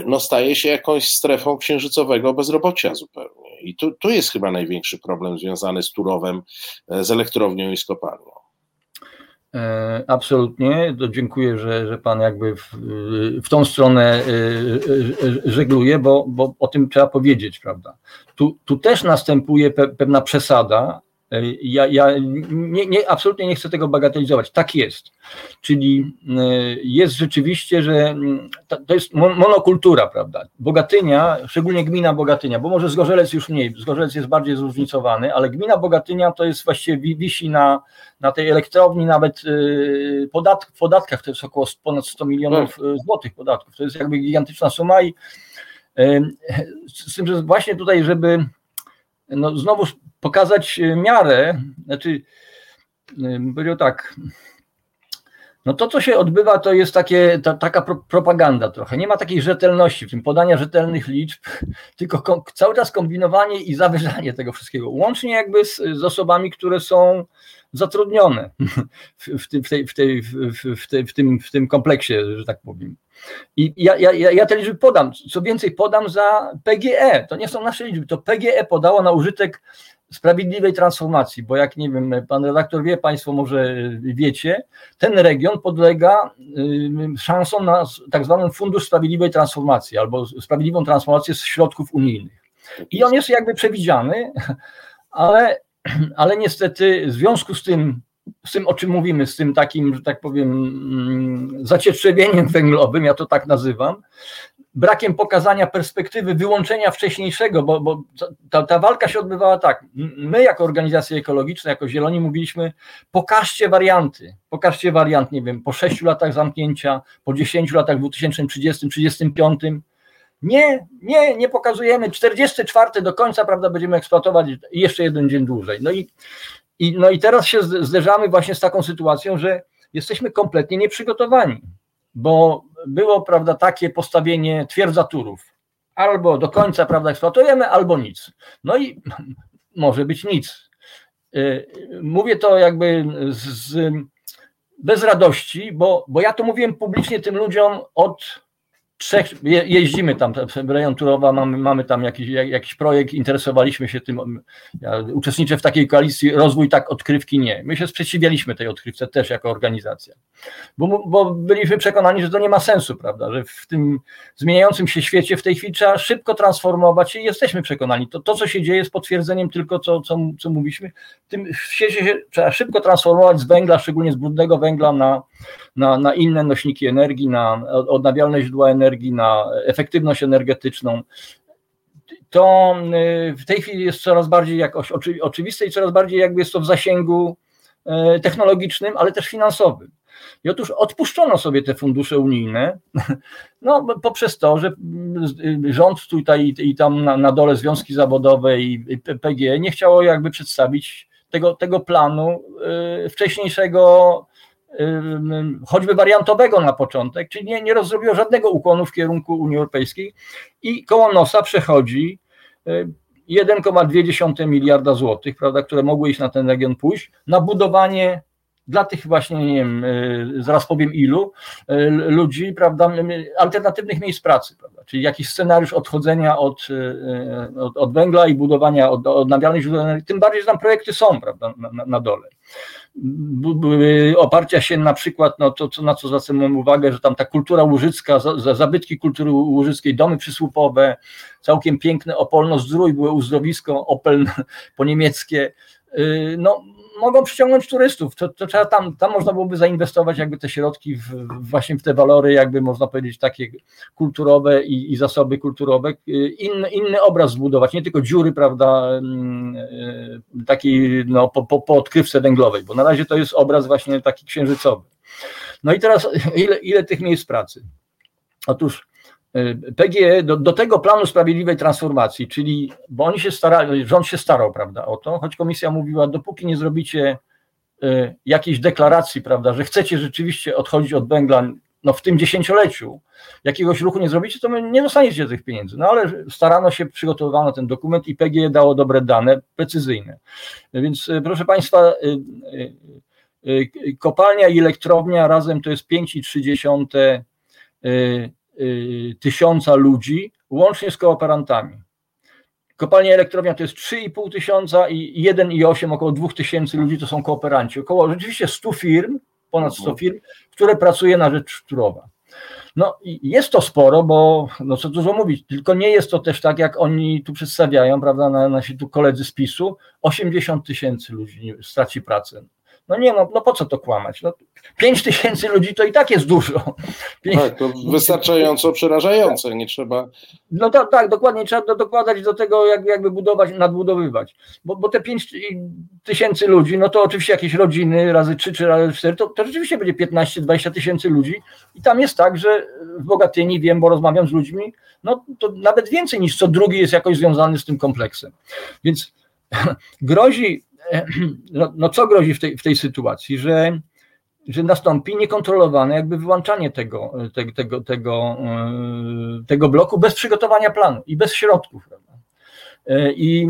no, staje się jakąś strefą księżycowego bezrobocia zupełnie. I tu, tu jest chyba największy problem związany z Turowem, e, z elektrownią i z kopalnią. E, absolutnie, to dziękuję, że, że Pan jakby w, w tą stronę e, żegluje, bo, bo o tym trzeba powiedzieć, prawda. Tu, tu też następuje pe, pewna przesada, ja, ja nie, nie, absolutnie nie chcę tego bagatelizować. Tak jest. Czyli e, jest rzeczywiście, że mm, to jest monokultura, prawda? Bogatynia, szczególnie gmina Bogatynia, bo może Zgorzelec już mniej, Zgorzelec jest bardziej zróżnicowany, ale gmina Bogatynia to jest właściwie wisi na, na tej elektrowni nawet e, w podatkach, to jest około ponad 100 milionów tak. złotych podatków. To jest jakby gigantyczna suma i z tym, że właśnie tutaj, żeby no znowu pokazać e, miarę, znaczy, e, powiedział tak, No to, co się odbywa, to jest takie, ta, taka pro, propaganda trochę. Nie ma takiej rzetelności w tym podania rzetelnych liczb, tylko kom, cały czas kombinowanie i zawyżanie tego wszystkiego. Łącznie jakby z, z osobami, które są zatrudnione w tym kompleksie, że tak powiem. I ja, ja, ja te liczby podam. Co więcej, podam za PGE. To nie są nasze liczby, to PGE podało na użytek sprawiedliwej transformacji, bo jak nie wiem, pan redaktor wie, państwo może wiecie, ten region podlega szansom na tak zwany Fundusz Sprawiedliwej Transformacji albo sprawiedliwą transformację z środków unijnych. I on jest jakby przewidziany, ale, ale niestety w związku z tym, z tym, o czym mówimy, z tym takim, że tak powiem, zacietrzewieniem węglowym, ja to tak nazywam, brakiem pokazania perspektywy wyłączenia wcześniejszego, bo, bo ta, ta, walka się odbywała tak. My, jako organizacje ekologiczne, jako Zieloni, mówiliśmy: pokażcie warianty, pokażcie wariant, nie wiem, po sześciu latach zamknięcia, po dziesięciu latach, w 2030, 35. Nie, nie, nie pokazujemy. 44 do końca, prawda, będziemy eksploatować jeszcze jeden dzień dłużej. No i, i, no i teraz się zderzamy właśnie z taką sytuacją, że jesteśmy kompletnie nieprzygotowani bo było, prawda, takie postawienie twierdza turów. Albo do końca, prawda, eksploatujemy, albo nic. No i może być nic. Y, mówię to jakby z, bez radości, bo, bo ja to mówiłem publicznie tym ludziom od trzech, jeździmy tam, rejon Turowa, mamy, mamy tam jakiś, jakiś projekt, interesowaliśmy się tym, ja uczestniczę w takiej koalicji, rozwój tak, odkrywki nie. My się sprzeciwialiśmy tej odkrywce też jako organizacja, bo, bo byliśmy przekonani, że to nie ma sensu, prawda, że w tym zmieniającym się świecie w tej chwili trzeba szybko transformować się i jesteśmy przekonani. To, to co się dzieje jest potwierdzeniem tylko, co, co, co mówiliśmy, w tym świecie się trzeba szybko transformować z węgla, szczególnie z brudnego węgla na, na, na inne nośniki energii, na odnawialne źródła energii, na efektywność energetyczną. To y, w tej chwili jest coraz bardziej jakoś oczywiste i coraz bardziej jakby jest to w zasięgu y, technologicznym, ale też finansowym. I otóż odpuszczono sobie te fundusze unijne, no, poprzez to, że y, rząd tutaj i tam na, na dole związki zawodowe i PG nie chciało jakby przedstawić tego, tego planu wcześniejszego choćby wariantowego na początek, czyli nie, nie rozrobiło żadnego ukłonu w kierunku Unii Europejskiej i koło nosa przechodzi 1,2 miliarda złotych, prawda, które mogły iść na ten region pójść, na budowanie dla tych właśnie, nie wiem, zaraz powiem ilu, ludzi, prawda, alternatywnych miejsc pracy, prawda, czyli jakiś scenariusz odchodzenia od, od, od węgla i budowania od, odnawialnych źródeł energii, tym bardziej, że tam projekty są, prawda, na, na dole oparcia się na przykład, no to, na co zwracam uwagę, że tam ta kultura łużycka, zabytki kultury łużyckiej, domy przysłupowe, całkiem piękne Opolno Zdrój, było uzdrowisko Opel po niemieckie, y, no mogą przyciągnąć turystów, to, to trzeba tam, tam można byłoby zainwestować jakby te środki w, właśnie w te walory, jakby można powiedzieć takie kulturowe i, i zasoby kulturowe, inny, inny obraz zbudować, nie tylko dziury, prawda, mm, e, takiej no, po, po, po odkrywce węglowej, bo na razie to jest obraz właśnie taki księżycowy. No i teraz ile, ile tych miejsc pracy? Otóż PGE do, do, tego planu sprawiedliwej transformacji, czyli, bo oni się starali, rząd się starał, prawda, o to, choć komisja mówiła, dopóki nie zrobicie y, jakiejś deklaracji, prawda, że chcecie rzeczywiście odchodzić od węgla, no w tym dziesięcioleciu, jakiegoś ruchu nie zrobicie, to nie dostaniecie tych pieniędzy. No ale starano się, przygotowano ten dokument i PGE dało dobre dane, precyzyjne. Więc y, proszę Państwa, y, kopalnia i elektrownia razem to jest 5,3 Y, tysiąca ludzi, łącznie z kooperantami. Kopalnia elektrownia to jest 3,5 tysiąca i 1,8 około 2 tysięcy ludzi to są kooperanci. Około rzeczywiście 100 firm, ponad 100 mhm. firm, które pracuje na rzecz Szturowa. No jest to sporo, bo no co dużo mówić, tylko nie jest to też tak, jak oni tu przedstawiają, prawda, nasi tu koledzy z PiSu, 80 tysięcy ludzi straci pracę. No nie, no, no po co to kłamać? No, 5 tysięcy ludzi to i tak jest dużo. 5... Tak, to wystarczająco przerażające, nie trzeba. No tak, tak, dokładnie, trzeba dokładać do tego, jak, jakby budować, nadbudowywać. Bo, bo te 5 tysięcy ludzi, no to oczywiście jakieś rodziny razy 3 czy razy 4, to, to rzeczywiście będzie 15-20 tysięcy ludzi. I tam jest tak, że w Bogatyni wiem, bo rozmawiam z ludźmi, no to nawet więcej niż co drugi jest jakoś związany z tym kompleksem. Więc grozi no, no co grozi w tej, w tej sytuacji, że że nastąpi niekontrolowane jakby wyłączanie tego, tego, tego, tego, tego bloku bez przygotowania planu i bez środków. Prawda? I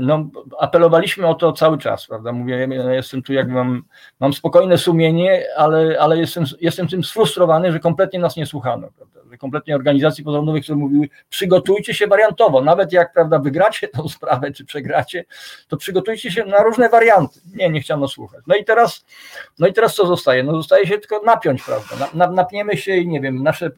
no, apelowaliśmy o to cały czas, prawda? Mówię, ja jestem tu, jak mam, mam spokojne sumienie, ale, ale jestem, jestem tym sfrustrowany, że kompletnie nas nie słuchano, prawda? Że kompletnie organizacji pozarządowych, które mówiły, przygotujcie się wariantowo, nawet jak, prawda, wygracie tą sprawę, czy przegracie, to przygotujcie się na różne warianty. Nie, nie chciano słuchać. No i teraz, no i teraz co zostaje? No zostaje się tylko napiąć, prawda? Napniemy się i nie wiem, nasze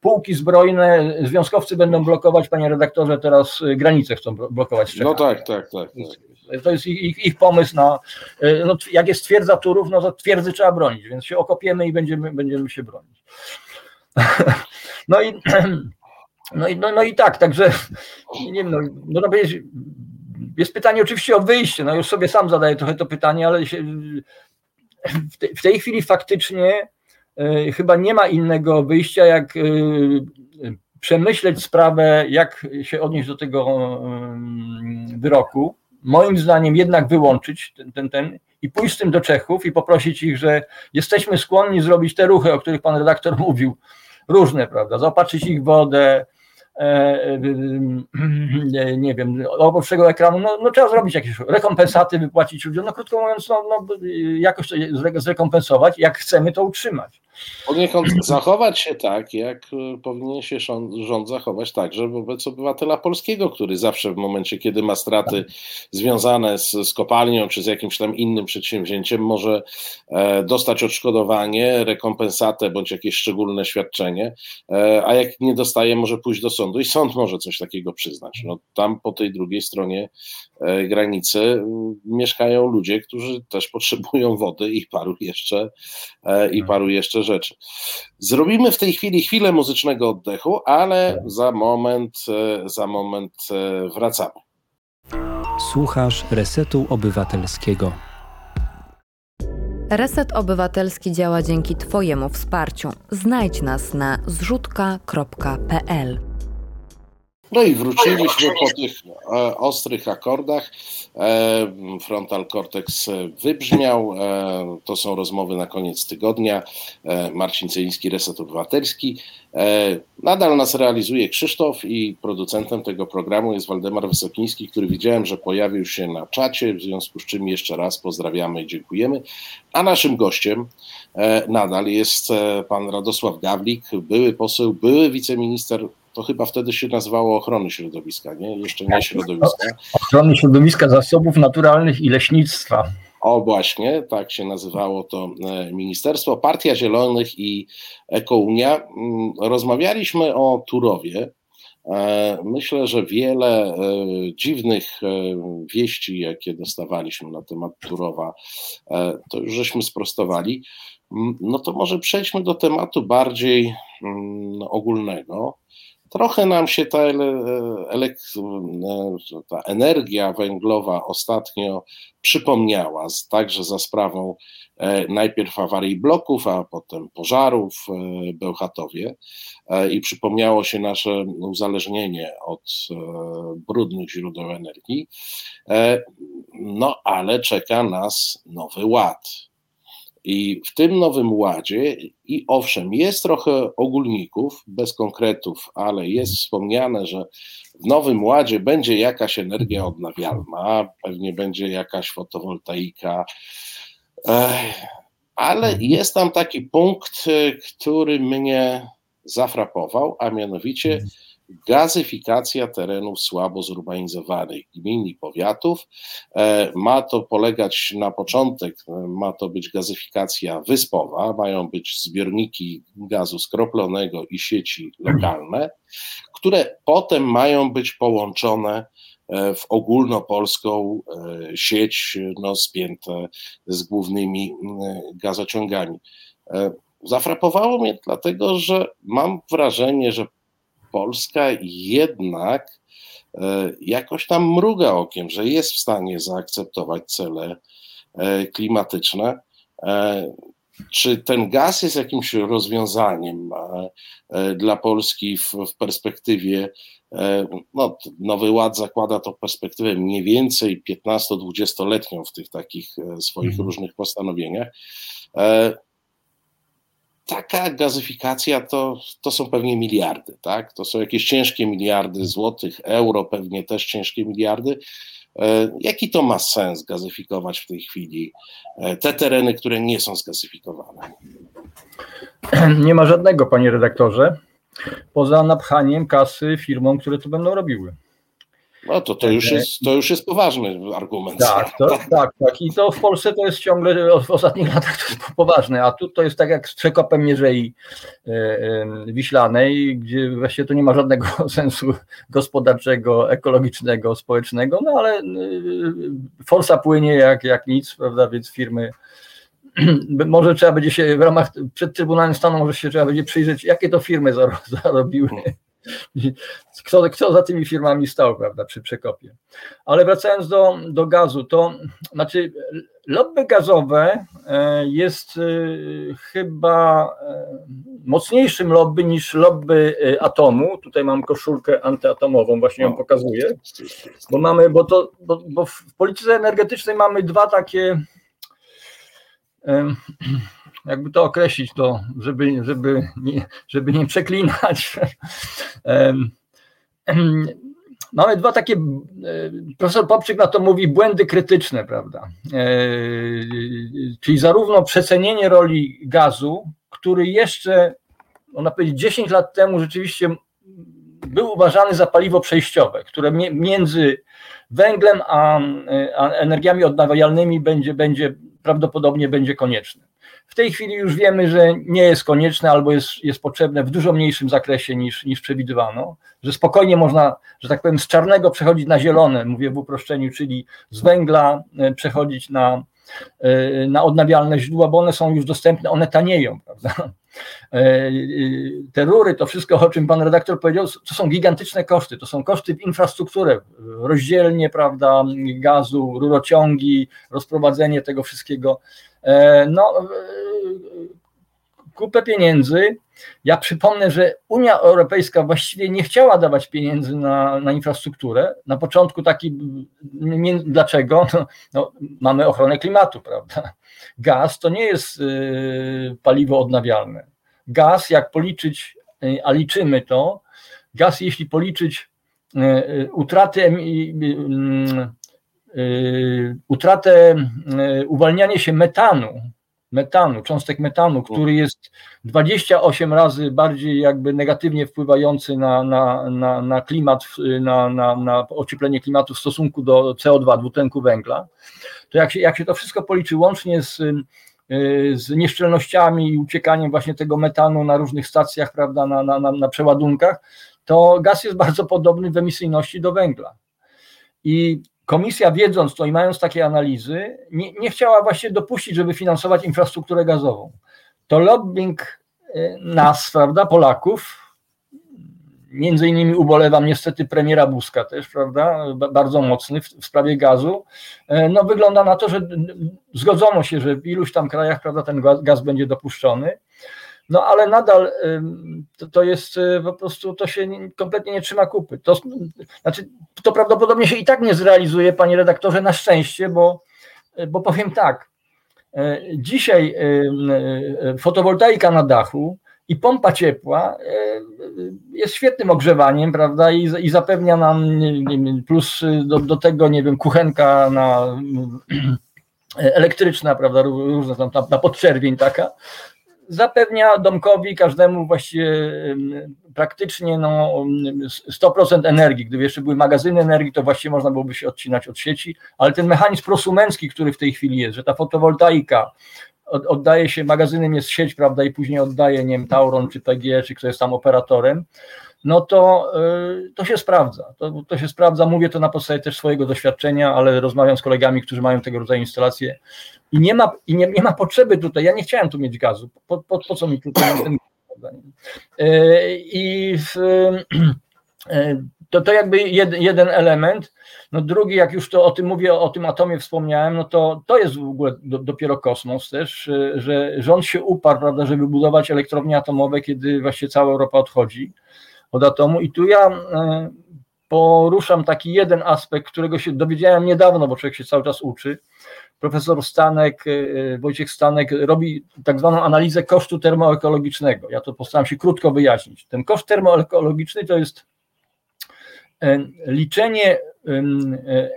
pułki zbrojne, związkowcy będą blokować, panie redaktorze, teraz y, granice chcą blokować. No tak, tak, tak. tak. To jest ich, ich, pomysł na, y, no, jak jest twierdza Turów, no to twierdzy trzeba bronić, więc się okopiemy i będziemy, będziemy się bronić. No i, no i, no, no i tak, także nie wiem, no, można powiedzieć, jest pytanie oczywiście o wyjście, no już sobie sam zadaję trochę to pytanie, ale się, w, te, w tej chwili faktycznie chyba nie ma innego wyjścia, jak e, przemyśleć sprawę, jak się odnieść do tego wyroku. Moim zdaniem jednak wyłączyć ten, ten, ten i pójść z tym do Czechów i poprosić ich, że jesteśmy skłonni zrobić te ruchy, o których pan redaktor mówił, różne, prawda, zaopatrzyć ich wodę, E, e, nie wiem, obok ekranu, no, no, trzeba zrobić jakieś rekompensaty, wypłacić ludziom, no krótko mówiąc, no, no, jakoś to zrekompensować, jak chcemy to utrzymać. Poniekąd zachować się tak, jak e, powinien się rząd, zachować także wobec obywatela polskiego, który zawsze w momencie, kiedy ma straty związane z, z kopalnią czy z jakimś tam innym przedsięwzięciem, może e, dostać odszkodowanie, rekompensatę bądź jakieś szczególne świadczenie, e, a jak nie dostaje, może pójść do sądu i sąd może coś takiego przyznać. No, tam po tej drugiej stronie e, granicy mieszkają ludzie, którzy też potrzebują wody i paru jeszcze, e, i paru jeszcze rzeczy. Zrobimy w tej chwili chwilę muzycznego oddechu, ale za moment, e, za moment wracamy. Słuchasz Resetu Obywatelskiego. Reset Obywatelski działa dzięki Twojemu wsparciu. Znajdź nas na zrzutka.pl. No i wróciliśmy po tych e, ostrych akordach. E, frontal cortex wybrzmiał. E, to są rozmowy na koniec tygodnia. Marcin Celiński, Reset Obywatelski. Nadal nas realizuje Krzysztof i producentem tego programu jest Waldemar Wysokiński, który widziałem, że pojawił się na czacie, w związku z czym jeszcze raz pozdrawiamy i dziękujemy. A naszym gościem nadal jest pan Radosław Gawlik, były poseł, były wiceminister to chyba wtedy się nazywało ochrony środowiska, nie? Jeszcze nie środowiska. Ochrony środowiska, zasobów naturalnych i leśnictwa. O właśnie, tak się nazywało to e, ministerstwo. Partia Zielonych i Ekounia. Mm, rozmawialiśmy o Turowie. E, myślę, że wiele e, dziwnych wieści, jakie dostawaliśmy na temat Turowa, to już żeśmy sprostowali. Mm, no to może przejdźmy do tematu bardziej mm, ogólnego. Trochę nam się ta, ta energia węglowa ostatnio przypomniała, także za sprawą e, najpierw awarii bloków, a potem pożarów w e, Bełchatowie e, i przypomniało się nasze uzależnienie od brudnych źródeł energii. No ale czeka nas nowy ład i w tym nowym ładzie, i owszem, jest trochę ogólników, bez konkretów, ale jest wspomniane, że w nowym ładzie będzie jakaś energia odnawialna, pewnie będzie jakaś fotowoltaika, ale mhm. jest tam taki punkt, który mnie zafrapował, a mianowicie mhm gazyfikacja terenów słabo zurbanizowanych gmin i powiatów. E, ma to polegać na początek, ma to być gazyfikacja wyspowa, mają być zbiorniki gazu skroplonego i sieci lokalne, które potem mają być połączone e, w ogólnopolską e, sieć no, spięte z głównymi gazociągami. Zafrapowało mnie dlatego, że mam wrażenie, że Polska jednak e, jakoś tam mruga okiem, że jest w stanie zaakceptować cele e, klimatyczne. E, czy ten gaz jest jakimś rozwiązaniem dla Polski w, w perspektywie no, Nowy Ład zakłada to perspektywę mniej więcej 15-20-letnią w tych takich swoich mhm. różnych postanowieniach taka gazyfikacja to, to są pewnie miliardy, tak? To są jakieś ciężkie miliardy złotych, euro pewnie też ciężkie miliardy. E, jaki to ma sens gazyfikować w tej chwili e, te tereny, które nie są zgazyfikowane? Nie ma żadnego, panie redaktorze, poza napchaniem kasy firmom, które to będą robiły. No to, to, już jest, to już jest poważny argument. Tak, to, tak, tak. I to w Polsce to jest ciągle, w ostatnich latach to jest poważne, a tu to jest tak jak z przekopem Mierzei e, e, Wiślanej, gdzie właściwie to nie ma żadnego sensu gospodarczego, ekologicznego, społecznego, no ale e, forsa płynie jak, jak nic, prawda, więc firmy może trzeba będzie się w ramach przed Trybunałem Stanu może się trzeba będzie przyjrzeć, jakie to firmy zarobiły kto, kto za tymi firmami stał, prawda, przy przekopie. Ale wracając do, do gazu, to znaczy lobby gazowe e, jest e, chyba e, mocniejszym lobby niż lobby atomu. Tutaj mam koszulkę antyatomową, właśnie ją pokazuję, bo mamy, bo to, bo, bo w polityce energetycznej mamy dwa takie jakby to określić, to, żeby, żeby, nie, żeby nie przeklinać. Mamy dwa takie, profesor Popczyk na to mówi, błędy krytyczne, prawda? E, czyli zarówno przecenienie roli gazu, który jeszcze, można powiedzieć, 10 lat temu rzeczywiście był uważany za paliwo przejściowe, które między węglem a, a energiami odnawialnymi będzie, będzie prawdopodobnie będzie konieczne. W tej chwili już wiemy, że nie jest konieczne albo jest, jest potrzebne w dużo mniejszym zakresie niż, niż przewidywano, że spokojnie można, że tak powiem, z czarnego przechodzić na zielone, mówię w uproszczeniu, czyli z węgla e, przechodzić na, e, na odnawialne źródła, bo one są już dostępne, one tanieją, prawda? E, te rury, to wszystko, o czym pan redaktor powiedział, to są gigantyczne koszty. To są koszty w infrastrukturę, rozdzielnie, prawda, gazu, rurociągi, rozprowadzenie tego wszystkiego. E, no, e, kupę pieniędzy. Ja przypomnę, że Unia Europejska właściwie nie chciała dawać pieniędzy na, na infrastrukturę. Na początku taki, dlaczego? No, no, mamy ochronę klimatu, prawda? Gaz to nie jest y, paliwo odnawialne. Gaz, jak policzyć, y, a liczymy to, gaz, jeśli policzyć y, utratę, mm, utratę uwalniania się metanu, metanu, cząstek metanu, który jest 28 razy bardziej jakby negatywnie wpływający na, na, na, na klimat, na, na, na ocieplenie klimatu w stosunku do CO2, dwutlenku węgla, to jak się, jak się to wszystko policzy łącznie z, y, z nieszczelnościami i uciekaniem właśnie tego metanu na różnych stacjach, prawda, na, na, na, na przeładunkach, to gaz jest bardzo podobny w emisyjności do węgla. I komisja, wiedząc to i mając takie analizy, nie, nie chciała właśnie dopuścić, żeby finansować infrastrukturę gazową. To lobbying y, nas, prawda, Polaków, Między innymi ubolewam niestety premiera Buzka też, prawda, bardzo mocny w, w, sprawie gazu. E, no wygląda na to, że zgodzono się, że w iluś tam krajach, prawda, ten gaz, gaz będzie dopuszczony. No ale nadal to, to, jest e, po prostu, to się kompletnie nie trzyma kupy. To, znaczy, to prawdopodobnie się i tak nie zrealizuje, panie redaktorze, na szczęście, bo, bo powiem tak. E, dzisiaj fotowoltaika na dachu i pompa ciepła jest świetnym ogrzewaniem, prawda, i, i zapewnia nam plus do, do tego, nie wiem, kuchenka na elektryczna, prawda, różna tam, tam na podczerwień taka, zapewnia domkowi, każdemu właściwie praktycznie no, 100% energii. Gdyby jeszcze były magazyny energii, to właściwie można byłoby się odcinać od sieci, ale ten mechanizm prosumencki, który w tej chwili jest, że ta fotowoltaika oddaje się, magazynem jest sieć, prawda, i później oddaje, nie wiem, Tauron, czy PG, czy kto jest tam operatorem, no to, y, to się sprawdza. To, to się sprawdza, mówię to na podstawie też swojego doświadczenia, ale rozmawiam z kolegami, którzy mają tego rodzaju instalacje i nie ma, i nie, nie ma potrzeby tutaj, ja nie chciałem tu mieć gazu, po, po, po co mi tutaj ten y, I w, y, to, to jakby jed, jeden element. No drugi, jak już to o tym mówię, o tym atomie wspomniałem, no to to jest w ogóle do, dopiero kosmos też, że, że on się uparł, prawda, żeby budować elektrownie atomowe, kiedy właśnie cała Europa odchodzi od atomu. I tu ja e, poruszam taki jeden aspekt, którego się dowiedziałem niedawno, bo człowiek się cały czas uczy. Profesor Stanek, e, Wojciech Stanek robi tak zwaną analizę kosztu termoekologicznego. Ja to postaram się krótko wyjaśnić. Ten koszt termoekologiczny to jest e, liczenie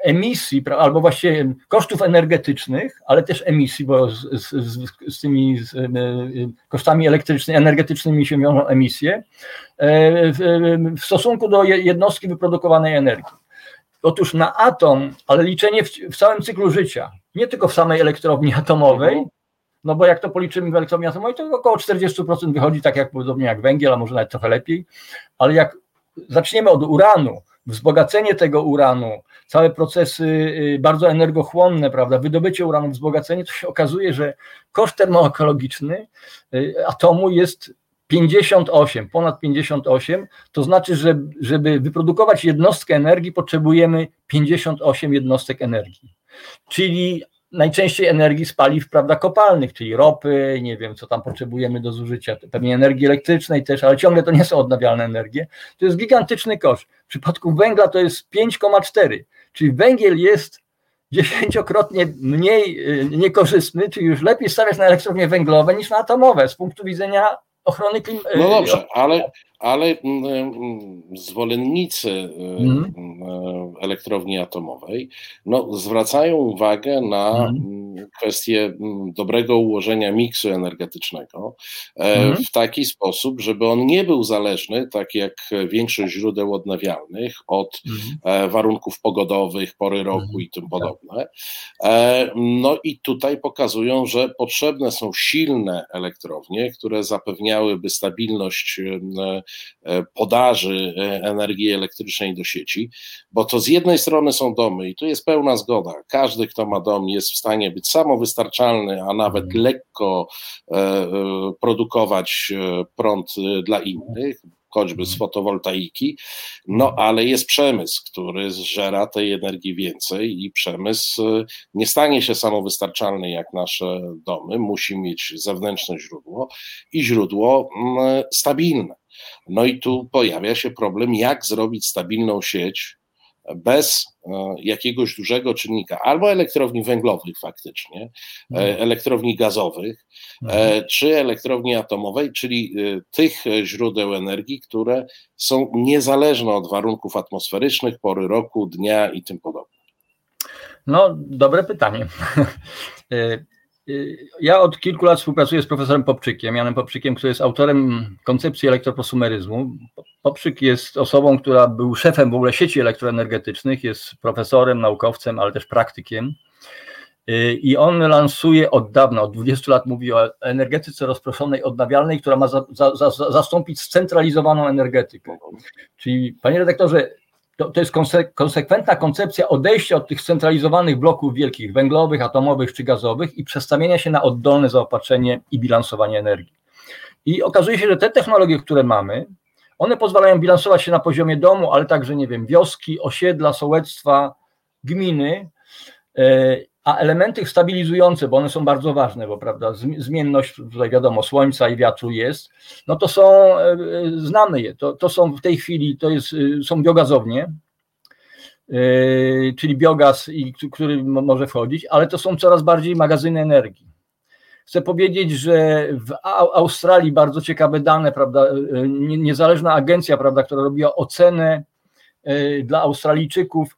emisji, albo właściwie kosztów energetycznych, ale też emisji, bo z, z, z tymi z, kosztami elektrycznymi, energetycznymi się wiążą emisje, w, w stosunku do jednostki wyprodukowanej energii. Otóż na atom, ale liczenie w, w całym cyklu życia, nie tylko w samej elektrowni atomowej, mhm. no bo jak to policzymy w elektrowni atomowej, to około 40% wychodzi tak jak podobnie jak węgiel, a może nawet trochę lepiej, ale jak zaczniemy od uranu, wzbogacenie tego uranu, całe procesy y, bardzo energochłonne, prawda, wydobycie uranu, wzbogacenie, to się okazuje, że koszt termoekologiczny y, atomu jest 58, ponad 58, to znaczy, że żeby wyprodukować jednostkę energii, potrzebujemy 58 jednostek energii. Czyli najczęściej energii z paliw prawda, kopalnych, czyli ropy, nie wiem, co tam potrzebujemy do zużycia, pewnie energii elektrycznej też, ale ciągle to nie są odnawialne energie. To jest gigantyczny koszt. W przypadku węgla to jest 5,4, czyli węgiel jest dziesięciokrotnie mniej y, niekorzystny, czyli już lepiej stawiać na elektrownie węglowe niż na atomowe z punktu widzenia ochrony klimatu. No dobrze, ale, ale mm, mm, zwolennicy mm. elektrowni atomowej no, zwracają uwagę na mm. kwestię dobrego ułożenia miksu energetycznego mm. w taki sposób, żeby on nie był zależny, tak jak większość źródeł odnawialnych, od mm. warunków pogodowych, pory roku i tym podobne. No i tutaj pokazują, że potrzebne są silne elektrownie, które zapewniałyby stabilność E, podaży e, energii elektrycznej do sieci, bo to z jednej strony są domy i tu jest pełna zgoda. Każdy, kto ma dom, jest w stanie być samowystarczalny, a nawet mhm. lekko e, produkować prąd dla innych, choćby z mhm. fotowoltaiki, no ale jest przemysł, który zżera tej energii więcej i przemysł nie stanie się samowystarczalny jak nasze domy, musi mieć zewnętrzne źródło i źródło stabilne. No i tu pojawia się problem, jak zrobić stabilną sieć bez e, jakiegoś dużego czynnika, albo elektrowni węglowych faktycznie, e, mhm. elektrowni gazowych, e, mhm. czy elektrowni atomowej, czyli tych źródeł energii, które są niezależne od warunków atmosferycznych, pory roku, dnia i tym podobne. No, dobre pytanie. Ja od kilku lat współpracuję z profesorem Popczykiem, Janem Popczykiem, który jest autorem koncepcji elektroprosumeryzmu. Popczyk jest osobą, która był szefem w ogóle sieci elektroenergetycznych, jest profesorem, naukowcem, ale też praktykiem. I on lansuje od dawna, od 20 lat mówi o energetyce rozproszonej, odnawialnej, która ma za, za, za, zastąpić scentralizowaną energetykę. Czyli, panie redaktorze, to, to jest konsekwentna koncepcja odejścia od tych scentralizowanych bloków wielkich, węglowych, atomowych czy gazowych i przestawienia się na oddolne zaopatrzenie i bilansowanie energii. I okazuje się, że te technologie, które mamy, one pozwalają bilansować się na poziomie domu, ale także, nie wiem, wioski, osiedla, sołectwa, gminy e, a elementy stabilizujące, bo one są bardzo ważne, bo prawda, zmienność tutaj wiadomo, słońca i wiatru jest, no to są, e, e, znamy je, to, to są w tej chwili, to jest, e, są biogazownie, czyli biogaz, który może wchodzić, ale to są coraz bardziej magazyny energii. Chcę powiedzieć, że w Australii bardzo ciekawe dane, prawda, niezależna agencja, prawda, która robiła ocenę dla Australijczyków,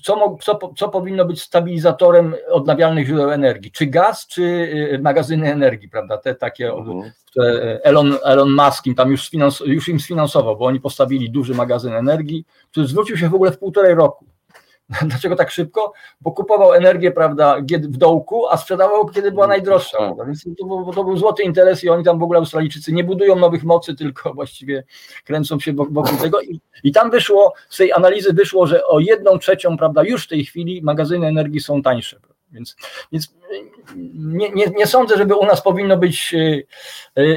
co, co, co powinno być stabilizatorem odnawialnych źródeł energii? Czy gaz, czy y, magazyny energii, prawda? Te takie, mhm. które Elon, Elon Musk im tam już, już im sfinansował, bo oni postawili duży magazyn energii, który zwrócił się w ogóle w półtorej roku. Dlaczego tak szybko? Bo kupował energię, prawda, w dołku, a sprzedawał, kiedy była najdroższa. Tak. Prawda? Więc to był, to był złoty interes i oni tam w ogóle Australijczycy nie budują nowych mocy, tylko właściwie kręcą się wokół tego. I, I tam wyszło, z tej analizy wyszło, że o jedną trzecią, prawda, już w tej chwili magazyny energii są tańsze. Więc, więc nie, nie, nie sądzę, żeby u nas powinno być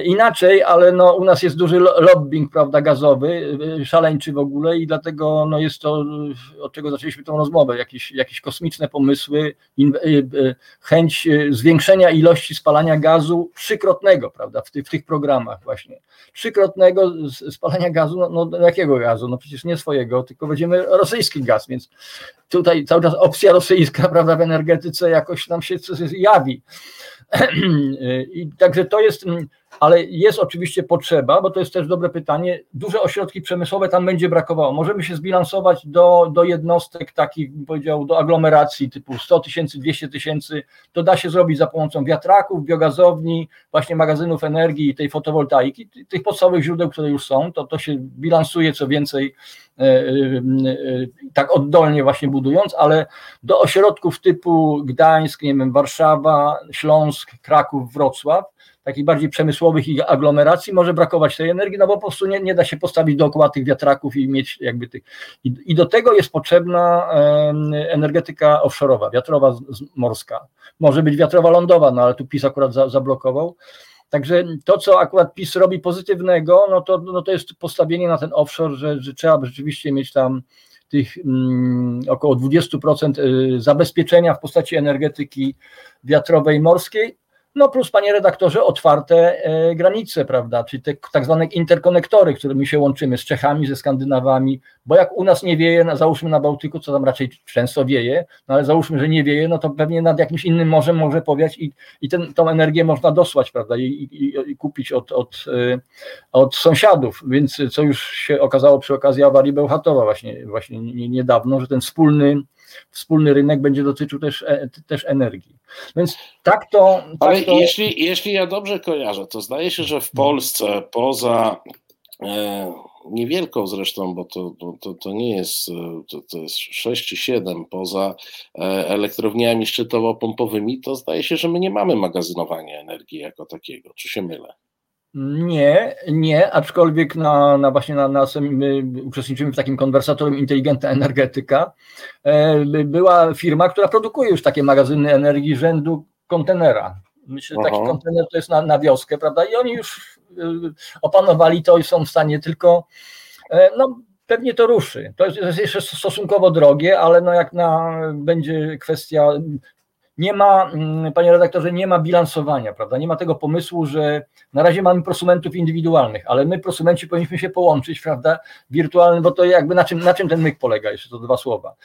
inaczej, ale no, u nas jest duży lobbying prawda, gazowy, szaleńczy w ogóle i dlatego no, jest to, od czego zaczęliśmy tą rozmowę, jakieś, jakieś kosmiczne pomysły, chęć zwiększenia ilości spalania gazu trzykrotnego prawda, w, ty, w tych programach właśnie. Trzykrotnego spalania gazu, no, no jakiego gazu? No przecież nie swojego, tylko będziemy rosyjski gaz, więc tutaj cały czas opcja rosyjska prawda, w energetyce jakoś nam się jawi. I także to jest, ale jest oczywiście potrzeba, bo to jest też dobre pytanie. Duże ośrodki przemysłowe tam będzie brakowało. Możemy się zbilansować do, do jednostek takich, powiedział, do aglomeracji typu 100 tysięcy, 200 tysięcy. To da się zrobić za pomocą wiatraków, biogazowni, właśnie magazynów energii i tej fotowoltaiki, tych podstawowych źródeł, które już są. To, to się bilansuje co więcej e, e, e, tak oddolnie właśnie budując, ale do ośrodków typu Gdańsk, nie wiem, Warszawa, Śląsk, Kraków, Wrocław, takich bardziej przemysłowych i aglomeracji może brakować tej energii, no bo po prostu nie, nie da się postawić dookoła tych wiatraków i mieć jakby tych. I, i do tego jest potrzebna energetyka offshore'owa, wiatrowa morska. Może być wiatrowa lądowa, no ale tu PiS akurat za, zablokował. Także to, co akurat PiS robi pozytywnego, no to, no to jest postawienie na ten offshore, że, że trzeba rzeczywiście mieć tam tych mm, około 20% y, zabezpieczenia w postaci energetyki wiatrowej morskiej, no plus, panie redaktorze, otwarte e, granice, prawda, czyli te tak zwane interkonektory, którymi się łączymy z Czechami, ze Skandynawami, bo jak u nas nie wieje, załóżmy na Bałtyku, co tam raczej często wieje, no ale załóżmy, że nie wieje, no to pewnie nad jakimś innym morzem może powiać i, i ten, tą energię można dosłać, prawda, i, i, i kupić od, od, e, od sąsiadów, więc co już się okazało przy okazji awarii Bełchatowa właśnie, właśnie niedawno, że ten wspólny wspólny rynek będzie dotyczył też, e, też energii. Więc tak to. Tak Ale to... Jeśli, jeśli ja dobrze kojarzę, to zdaje się, że w Polsce poza e, niewielką zresztą, bo to, to, to nie jest, e, to, to jest 6 czy 7 poza e, elektrowniami szczytowo-pompowymi, to zdaje się, że my nie mamy magazynowania energii jako takiego. Czy się mylę? Nie, nie, aczkolwiek na, na właśnie na, na my uczestniczymy w takim konwersatorium inteligentna energetyka. E, była firma, która produkuje już takie magazyny energii rzędu kontenera. Myślę, że taki kontener to jest na, na wioskę, prawda? I oni już e, opanowali to i są w stanie tylko, e, no pewnie to ruszy. To jest, to jest jeszcze stosunkowo drogie, ale no jak na, będzie kwestia nie ma, mm, panie redaktorze, nie ma bilansowania, prawda? Nie ma tego pomysłu, że na razie mamy prosumentów indywidualnych, ale my, prosumenci, powinniśmy się połączyć, prawda? Wirtualny, bo to jakby na czym, na czym ten myk polega, jeszcze to dwa słowa.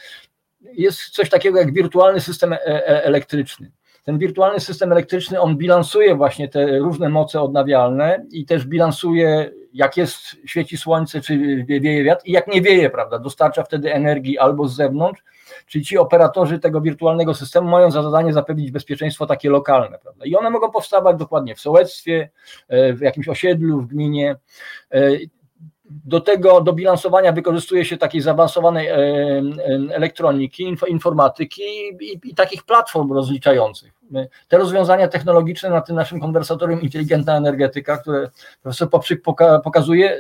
Jest coś takiego jak wirtualny system e, e, elektryczny. Ten wirtualny system elektryczny, on bilansuje właśnie te różne moce odnawialne i też bilansuje, jak jest, świeci słońce, czy wieje wiatr i jak nie wieje, prawda? Dostarcza wtedy energii albo z zewnątrz, Czyli ci operatorzy tego wirtualnego systemu mają za zadanie zapewnić bezpieczeństwo takie lokalne. Prawda? I one mogą powstawać dokładnie w sołectwie, e, w jakimś osiedlu, w gminie. E, do tego, do bilansowania wykorzystuje się takiej zaawansowanej e, elektroniki, informatyki i, i takich platform rozliczających. Te rozwiązania technologiczne na tym naszym konwersatorium Inteligentna Energetyka, które profesor Poprzyk pokazuje,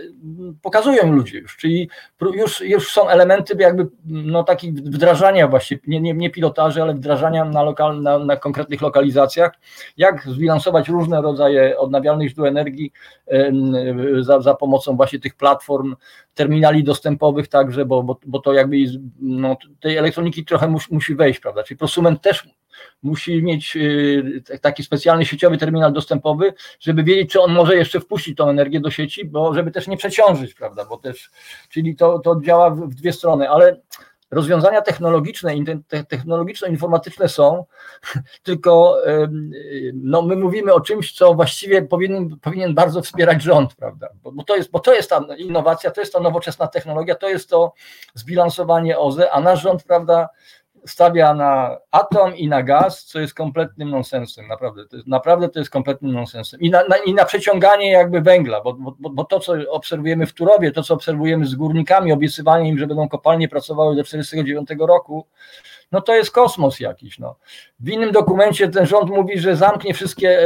pokazują ludzie już, czyli już, już są elementy jakby no, takich wdrażania właśnie, nie, nie, nie pilotaży, ale wdrażania na, lokal, na, na konkretnych lokalizacjach, jak zbilansować różne rodzaje odnawialnych źródeł energii za, za pomocą właśnie tych platform, terminali dostępowych także, bo, bo, bo to jakby no, tej elektroniki trochę musi, musi wejść, prawda, czyli prosument też musi mieć y, taki specjalny sieciowy terminal dostępowy, żeby wiedzieć, czy on może jeszcze wpuścić tą energię do sieci, bo żeby też nie przeciążyć, prawda, bo też, czyli to, to działa w dwie strony, ale rozwiązania technologiczne, technologiczno-informatyczne są, tylko no, my mówimy o czymś, co właściwie powinien, powinien bardzo wspierać rząd, prawda? Bo, bo, to jest, bo to jest ta innowacja, to jest ta nowoczesna technologia, to jest to zbilansowanie OZE, a nasz rząd, prawda, stawia na atom i na gaz, co jest kompletnym nonsensem, naprawdę. To jest, naprawdę to jest kompletnym nonsensem. I na, na, i na przeciąganie jakby węgla, bo, bo, bo to, co obserwujemy w Turowie, to, co obserwujemy z górnikami, obiecywanie im, że będą kopalnie pracowały do 1949 roku, no to jest kosmos jakiś. No. W innym dokumencie ten rząd mówi, że zamknie wszystkie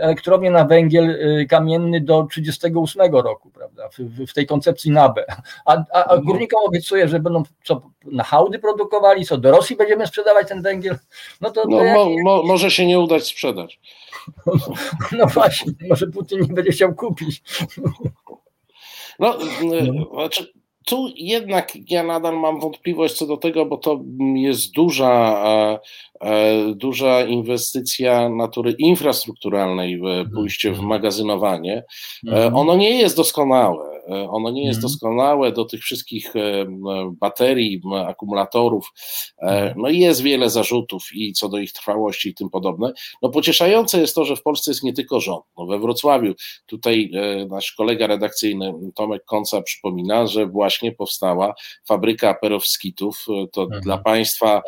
elektrownie na węgiel kamienny do 38 roku, prawda, w, w tej koncepcji NABE. A, a, a górnikom obiecuje, że będą co, na hałdy produkowali, co do Rosji będziemy sprzedawać ten węgiel. No to, to no, jak... mo, mo, może się nie udać sprzedać. No właśnie, może Putin nie będzie chciał kupić. No, no. znaczy, tu jednak ja nadal mam wątpliwość co do tego, bo to jest duża, e, duża inwestycja natury infrastrukturalnej, pójście w mhm. magazynowanie. E, mhm. Ono nie jest doskonałe. E, ono nie jest mhm. doskonałe do tych wszystkich e, baterii, akumulatorów. E, mhm. No i jest wiele zarzutów i co do ich trwałości i tym podobne. No pocieszające jest to, że w Polsce jest nie tylko rząd. No we Wrocławiu tutaj nasz kolega redakcyjny Tomek Konca przypomina, że właśnie powstała fabryka perowskitów. To mhm. dla Państwa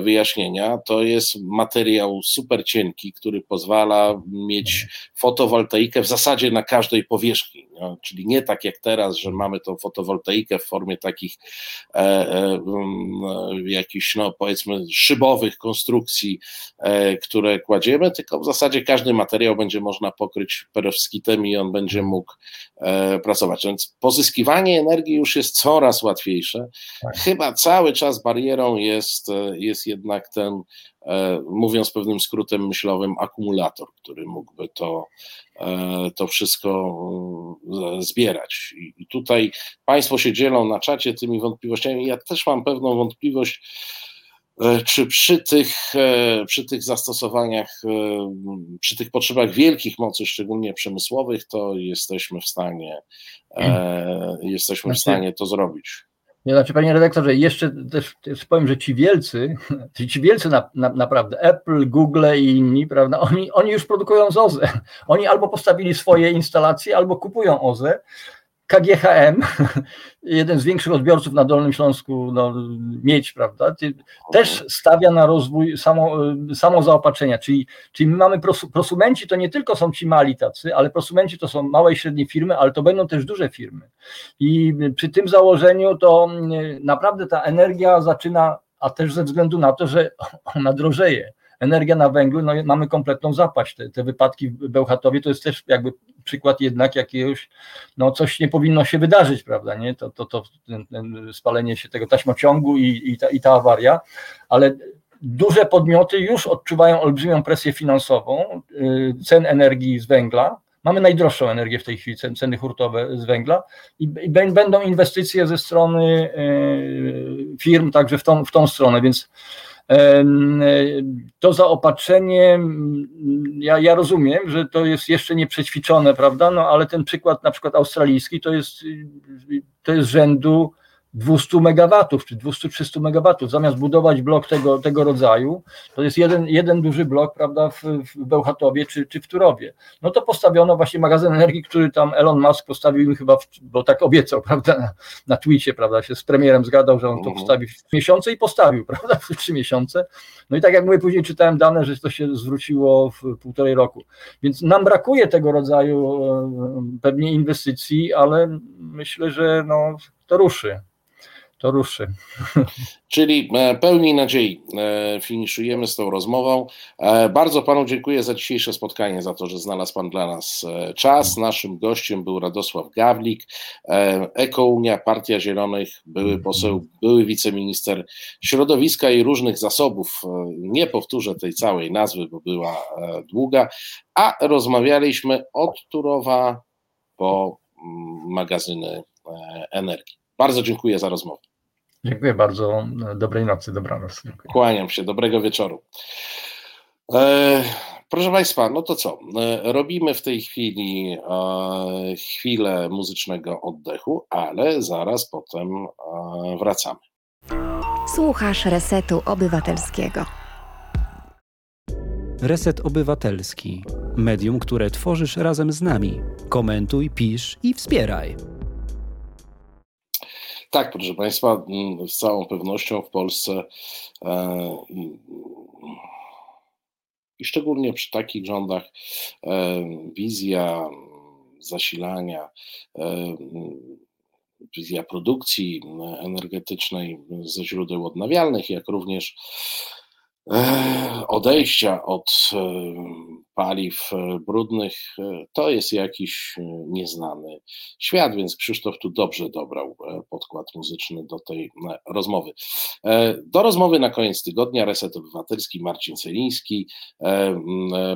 wyjaśnienia, to jest materiał super cienki, który pozwala mieć fotowoltaikę w zasadzie na każdej powierzchni. No, czyli nie tak jak teraz, że mamy tą fotowoltaikę w formie takich e, e, jakichś, no powiedzmy, szybowych konstrukcji, e, które kładziemy, tylko w zasadzie każdy materiał będzie można pokryć perowskitem i on będzie mógł e, pracować. Więc pozyskiwanie energii już jest coraz łatwiejsze. Tak. Chyba cały czas barierą jest, e, jest jednak ten mówiąc pewnym skrótem myślowym, akumulator, który mógłby to, e, to wszystko e, zbierać. I tutaj Państwo się dzielą na czacie tymi wątpliwościami. Ja też mam pewną wątpliwość, czy przy tych, przy tych zastosowaniach, przy tych potrzebach wielkich mocy, szczególnie przemysłowych, to jesteśmy w stanie, jesteśmy w znaczy- stanie to zrobić. Nie, znaczy, panie redaktorze, jeszcze też, też powiem, że ci wielcy, ci wielcy na, na, naprawdę, Apple, Google i inni, prawda, oni, oni już produkują z OZE. Oni albo postawili swoje instalacje, albo kupują OZE, KGHM, jeden z większych odbiorców na Dolnym Śląsku, no, mieć, prawda, też stawia na rozwój samo, samozaopatrzenia, czyli, czyli my mamy prosumenci, to nie tylko są ci mali tacy, ale prosumenci to są małe i średnie firmy, ale to będą też duże firmy. I przy tym założeniu to naprawdę ta energia zaczyna, a też ze względu na to, że ona drożeje energia na węglu, no mamy kompletną zapaść. Te, te wypadki w Bełchatowie to jest też jakby przykład jednak jakiegoś, no coś nie powinno się wydarzyć, prawda, nie? To, to, to ten, ten spalenie się tego taśmociągu i, i, ta, i ta awaria, ale duże podmioty już odczuwają olbrzymią presję finansową y, cen energii z węgla, Mamy najdroższą energię w tej chwili, ceny hurtowe z węgla i, i będą inwestycje ze strony y, firm także w tą, w tą stronę, więc to zaopatrzenie, ja, ja rozumiem, że to jest jeszcze nieprzećwiczone, prawda, no ale ten przykład na przykład australijski to jest, to jest rzędu 200 megawatów czy 200-300 megawatów. Zamiast budować blok tego, tego rodzaju, to jest jeden, jeden duży blok, prawda, w, w Bełchatowie czy, czy w Turowie. No to postawiono właśnie magazyn energii, który tam Elon Musk postawił chyba, w, bo tak obiecał, prawda, na, na Twitcie, prawda, się z premierem zgadał, że on to mhm. postawi w miesiące i postawił, prawda, w trzy miesiące. No i tak jak mówię, później czytałem dane, że to się zwróciło w półtorej roku. Więc nam brakuje tego rodzaju e, pewnie inwestycji, ale myślę, że no, to ruszy to ruszy. Czyli e, pełni nadziei e, finiszujemy z tą rozmową. E, bardzo panu dziękuję za dzisiejsze spotkanie, za to, że znalazł pan dla nas czas. Naszym gościem był Radosław Gawlik, Ekounia, Partia Zielonych, były poseł, były wiceminister środowiska i różnych zasobów. Nie powtórzę tej całej nazwy, bo była długa, a rozmawialiśmy od Turowa po mm, magazyny energii. Bardzo dziękuję za rozmowę. Dziękuję bardzo. Dobrej nocy, dobranoc. Dziękuję. Kłaniam się, dobrego wieczoru. E, proszę Państwa, no to co? E, robimy w tej chwili e, chwilę muzycznego oddechu, ale zaraz potem e, wracamy. Słuchasz Resetu Obywatelskiego. Reset Obywatelski. Medium, które tworzysz razem z nami. Komentuj, pisz i wspieraj. Tak, proszę Państwa, mm, z całą pewnością w Polsce e, i szczególnie przy takich rządach e, wizja zasilania, e, wizja produkcji energetycznej ze źródeł odnawialnych, jak również odejścia od paliw brudnych, to jest jakiś nieznany świat, więc Krzysztof tu dobrze dobrał podkład muzyczny do tej rozmowy. Do rozmowy na koniec tygodnia Reset Obywatelski Marcin Celiński,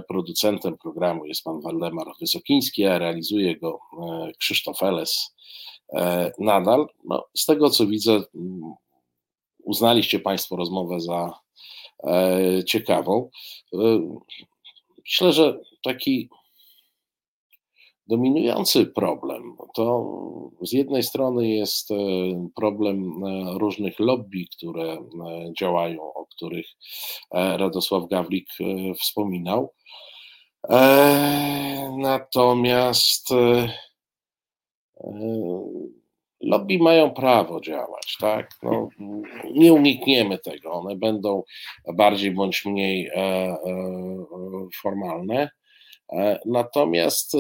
producentem programu jest pan Waldemar Wysokiński, a realizuje go Krzysztof Eles nadal. No, z tego co widzę, uznaliście Państwo rozmowę za E, ciekawą. E, myślę, że taki dominujący problem to z jednej strony jest e, problem różnych lobby, które działają, o których Radosław Gawlik wspominał. Natomiast lobby mają prawo działać, tak? No, nie unikniemy tego. One będą bardziej bądź mniej e, e, formalne. E, natomiast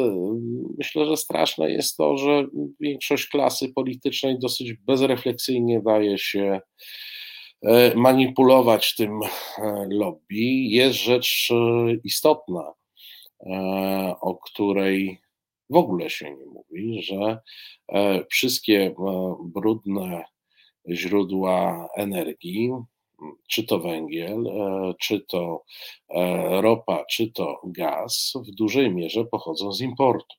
myślę, że straszne jest to, że większość klasy politycznej dosyć bezrefleksyjnie daje się manipulować tym lobby. Jest rzecz istotna, o której w ogóle się nie mówi, że e, wszystkie e, brudne źródła energii, czy to węgiel, e, czy to ropa, czy to gaz, w dużej mierze pochodzą z importu.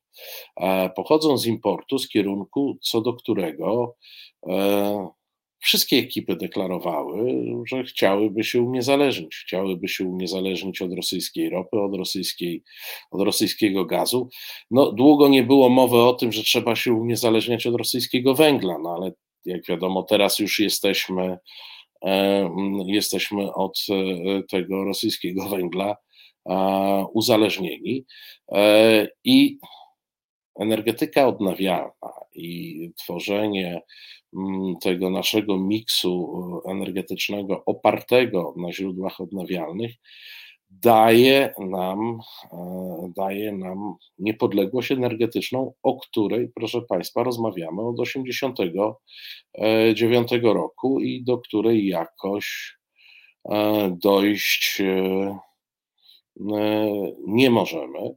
Pochodzą z importu z kierunku, co do którego Wszystkie ekipy deklarowały, że chciałyby się uniezależnić. Chciałyby się uniezależnić od rosyjskiej ropy, od, rosyjskiej, od rosyjskiego gazu. No, długo nie było mowy o tym, że trzeba się uniezależniać od rosyjskiego węgla, no ale jak wiadomo, teraz już jesteśmy, e, jesteśmy od e, tego rosyjskiego węgla uzależnieni. E, I energetyka odnawialna i tworzenie Mm, tego naszego miksu e, energetycznego opartego na źródłach odnawialnych daje nam, e, daje nam niepodległość energetyczną, o której, proszę Państwa, rozmawiamy od 1989 roku i do której jakoś e, dojść nie możemy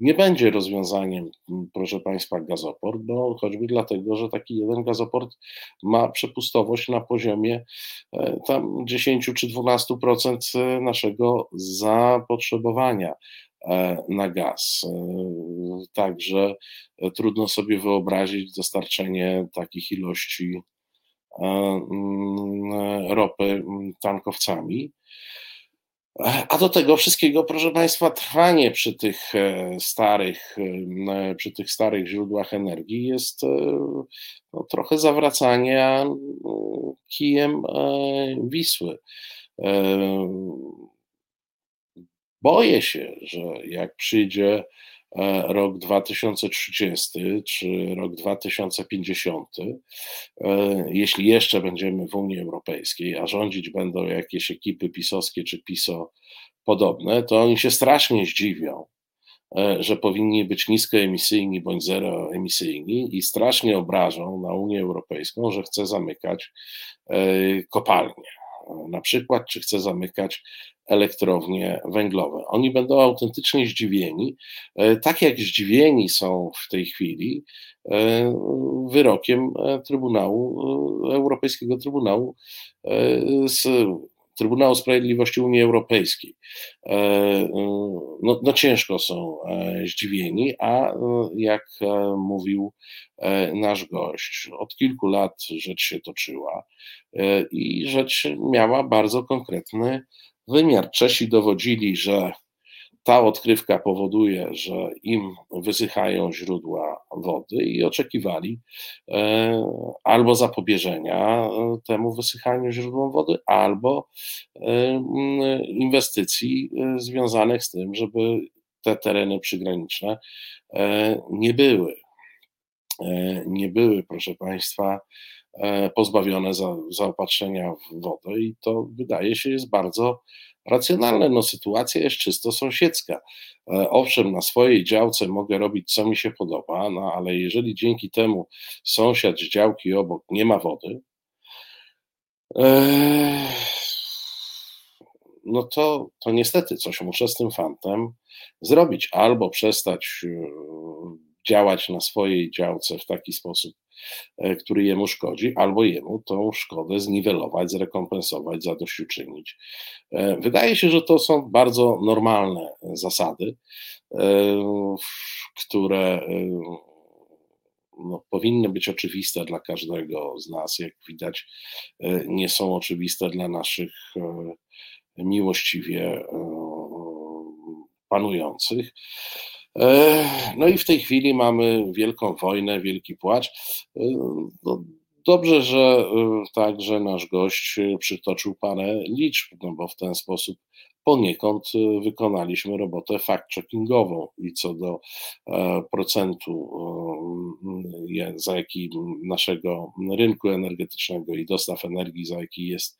nie będzie rozwiązaniem, proszę Państwa, gazoport, bo choćby dlatego, że taki jeden gazoport ma przepustowość na poziomie e, tam 10 czy 12% e, naszego zapotrzebowania e, na gaz. Także trudno sobie wyobrazić dostarczenie takich ilości ropy tankowcami. A do tego wszystkiego, proszę Państwa, trwanie przy tych e, starych, e, przy tych starych źródłach energii jest e, no, trochę zawracania kijem Wisły. Boję się, że jak przyjdzie E, rok 2030 czy rok 2050, e, jeśli jeszcze będziemy w Unii Europejskiej, a rządzić będą jakieś ekipy pisowskie czy piso podobne, to oni się strasznie zdziwią, e, że powinni być niskoemisyjni bądź zeroemisyjni i strasznie obrażą na Unię Europejską, że chce zamykać kopalnie na przykład, czy chce zamykać elektrownie węglowe. Oni będą autentycznie zdziwieni, e, tak jak zdziwieni są w tej chwili e, wyrokiem e, Trybunału, Europejskiego Trybunału z Trybunału Sprawiedliwości Unii Europejskiej. No, no, ciężko są zdziwieni, a jak mówił nasz gość, od kilku lat rzecz się toczyła i rzecz miała bardzo konkretny wymiar. Czesi dowodzili, że ta odkrywka powoduje, że im wysychają źródła wody i oczekiwali e, albo zapobieżenia e, temu wysychaniu źródłom wody, albo e, inwestycji związanych z tym, żeby te tereny przygraniczne nie były nie były, proszę Państwa, pozbawione za, zaopatrzenia w wodę i to wydaje się jest bardzo racjonalne. No, sytuacja jest czysto sąsiedzka. Owszem, na swojej działce mogę robić, co mi się podoba, no ale jeżeli dzięki temu sąsiad z działki obok nie ma wody, no to, to niestety coś muszę z tym fantem zrobić. Albo przestać e, działać na swojej działce w taki sposób, e, który jemu szkodzi, albo jemu tą szkodę zniwelować, zrekompensować, zadośćuczynić. E, wydaje się, że to są bardzo normalne zasady, które no, powinny być oczywiste dla każdego z nas. Jak widać, nie są oczywiste dla naszych miłościwie panujących. No i w tej chwili mamy wielką wojnę, wielki płacz. No, dobrze, że także nasz gość przytoczył parę liczb, no bo w ten sposób poniekąd wykonaliśmy robotę fact-checkingową i co do procentu, za jaki naszego rynku energetycznego i dostaw energii, za jaki jest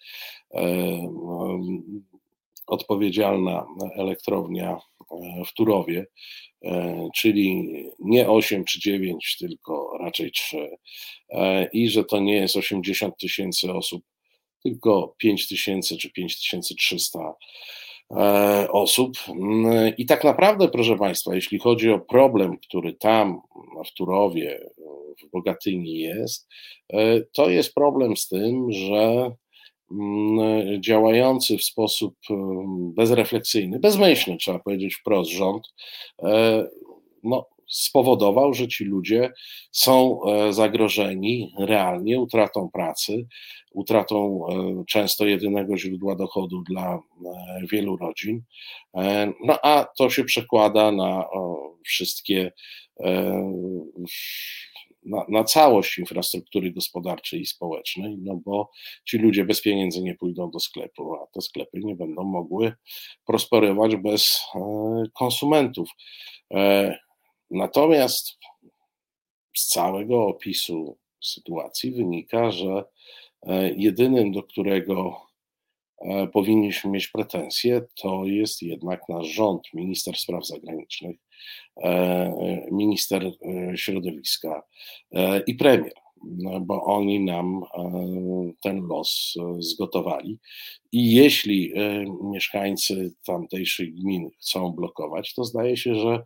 odpowiedzialna elektrownia w Turowie, e, czyli nie 8 czy 9, tylko raczej 3, e, i że to nie jest 80 tysięcy osób, tylko 5 tysięcy czy 5300 osób. Mm, I tak naprawdę, proszę Państwa, jeśli chodzi o problem, który tam w Turowie, w Bogatyni jest, to jest problem z tym, że działający w sposób mm, bezrefleksyjny, bezmyślny, trzeba powiedzieć wprost, rząd, e, no, spowodował, że ci ludzie są e, zagrożeni realnie utratą pracy, utratą e, często jedynego źródła dochodu dla wielu rodzin. No a to się przekłada na wszystkie na, na całość infrastruktury gospodarczej i społecznej, no bo ci ludzie bez pieniędzy nie pójdą do sklepu, a te sklepy nie będą mogły prosperować bez e, konsumentów. E, natomiast z całego opisu sytuacji wynika, że e, jedynym, do którego powinniśmy mieć pretensje, to jest jednak nasz rząd, minister spraw zagranicznych, minister e, środowiska e, i premier, no, bo oni nam ten los zgotowali. I jeśli mieszkańcy tamtejszych gmin chcą blokować, to zdaje się, że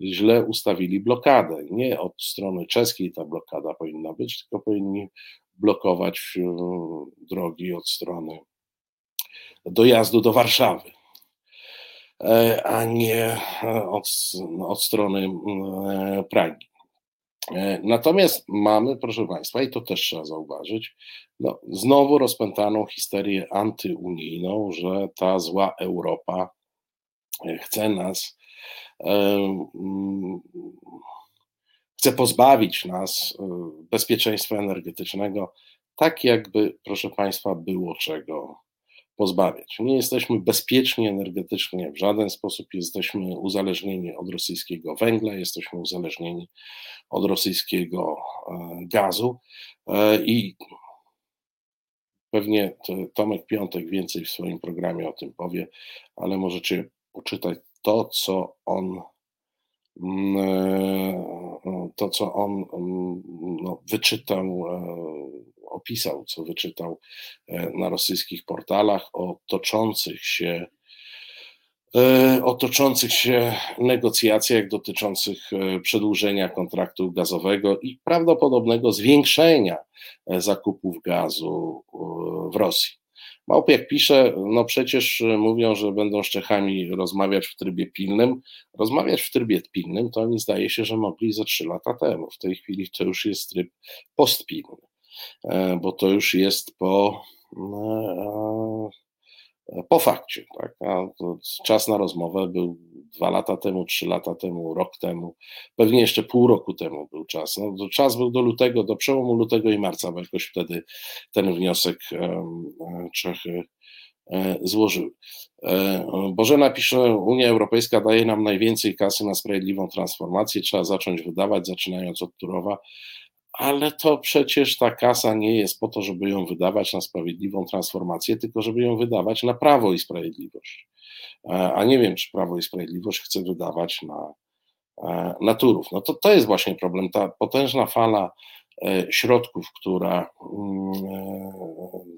źle ustawili blokadę. Nie od strony czeskiej ta blokada powinna być, tylko powinni blokować drogi od strony dojazdu do Warszawy. E, a nie e, od, od strony e, Pragi. Natomiast mamy, proszę Państwa, i to też trzeba zauważyć, no, znowu rozpętaną histerię antyunijną, że ta zła Europa chce nas, chce pozbawić nas bezpieczeństwa energetycznego, tak jakby, proszę Państwa, było czego pozbawiać. Nie jesteśmy bezpieczni energetycznie w żaden sposób, jesteśmy uzależnieni od rosyjskiego węgla, jesteśmy uzależnieni od rosyjskiego e, gazu e, i pewnie Tomek Piątek więcej w swoim programie o tym powie, ale możecie poczytać to, co on mm, e, to, co on mm, no, wyczytał opisał, co wyczytał e, na rosyjskich portalach o toczących się e, o toczących się negocjacjach dotyczących e, przedłużenia kontraktu gazowego i prawdopodobnego zwiększenia zakupów gazu w Rosji. Małpiak pisze, no przecież mówią, że będą z Czechami rozmawiać w trybie pilnym. Rozmawiać w trybie pilnym to oni zdaje się, że mogli ze trzy lata temu. W tej chwili to już jest tryb postpilny. E, bo to już jest po, e, po fakcie. Tak? Czas na rozmowę był dwa lata temu, trzy lata temu, rok temu, pewnie jeszcze pół roku temu był czas. No, czas był do lutego, do przełomu lutego i marca, bo jakoś wtedy ten wniosek Czechy złożyły. Bożena pisze, Unia Europejska daje nam najwięcej kasy na sprawiedliwą transformację, trzeba zacząć wydawać, zaczynając od Turowa, ale to przecież ta kasa nie jest po to, żeby ją wydawać na sprawiedliwą transformację, tylko żeby ją wydawać na prawo i sprawiedliwość. A nie wiem, czy prawo i sprawiedliwość chce wydawać na, na Turów. No to, to jest właśnie problem. Ta potężna fala E, środków, która, mm, e,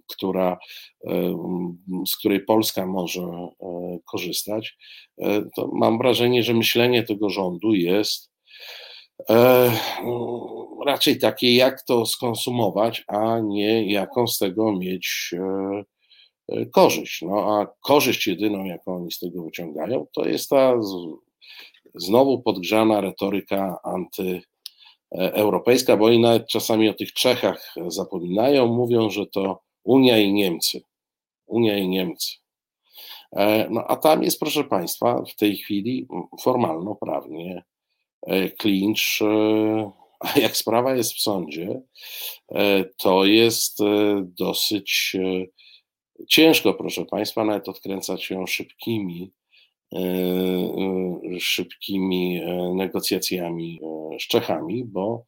która, e, z której Polska może korzystać, to mam wrażenie, że myślenie tego rządu jest raczej takie, jak to skonsumować, a nie jaką z tego mieć korzyść. No a korzyść jedyną, jaką oni z tego wyciągają, to jest ta znowu podgrzana retoryka anty E, europejska, bo oni nawet czasami o tych Czechach zapominają, mówią, że to Unia i Niemcy. Unia i Niemcy. E, no a tam jest, proszę Państwa, w tej chwili formalno-prawnie klincz, e, a jak sprawa jest w sądzie, to jest dosyć ciężko, proszę Państwa, nawet odkręcać się szybkimi E, e, szybkimi e, negocjacjami z Czechami, bo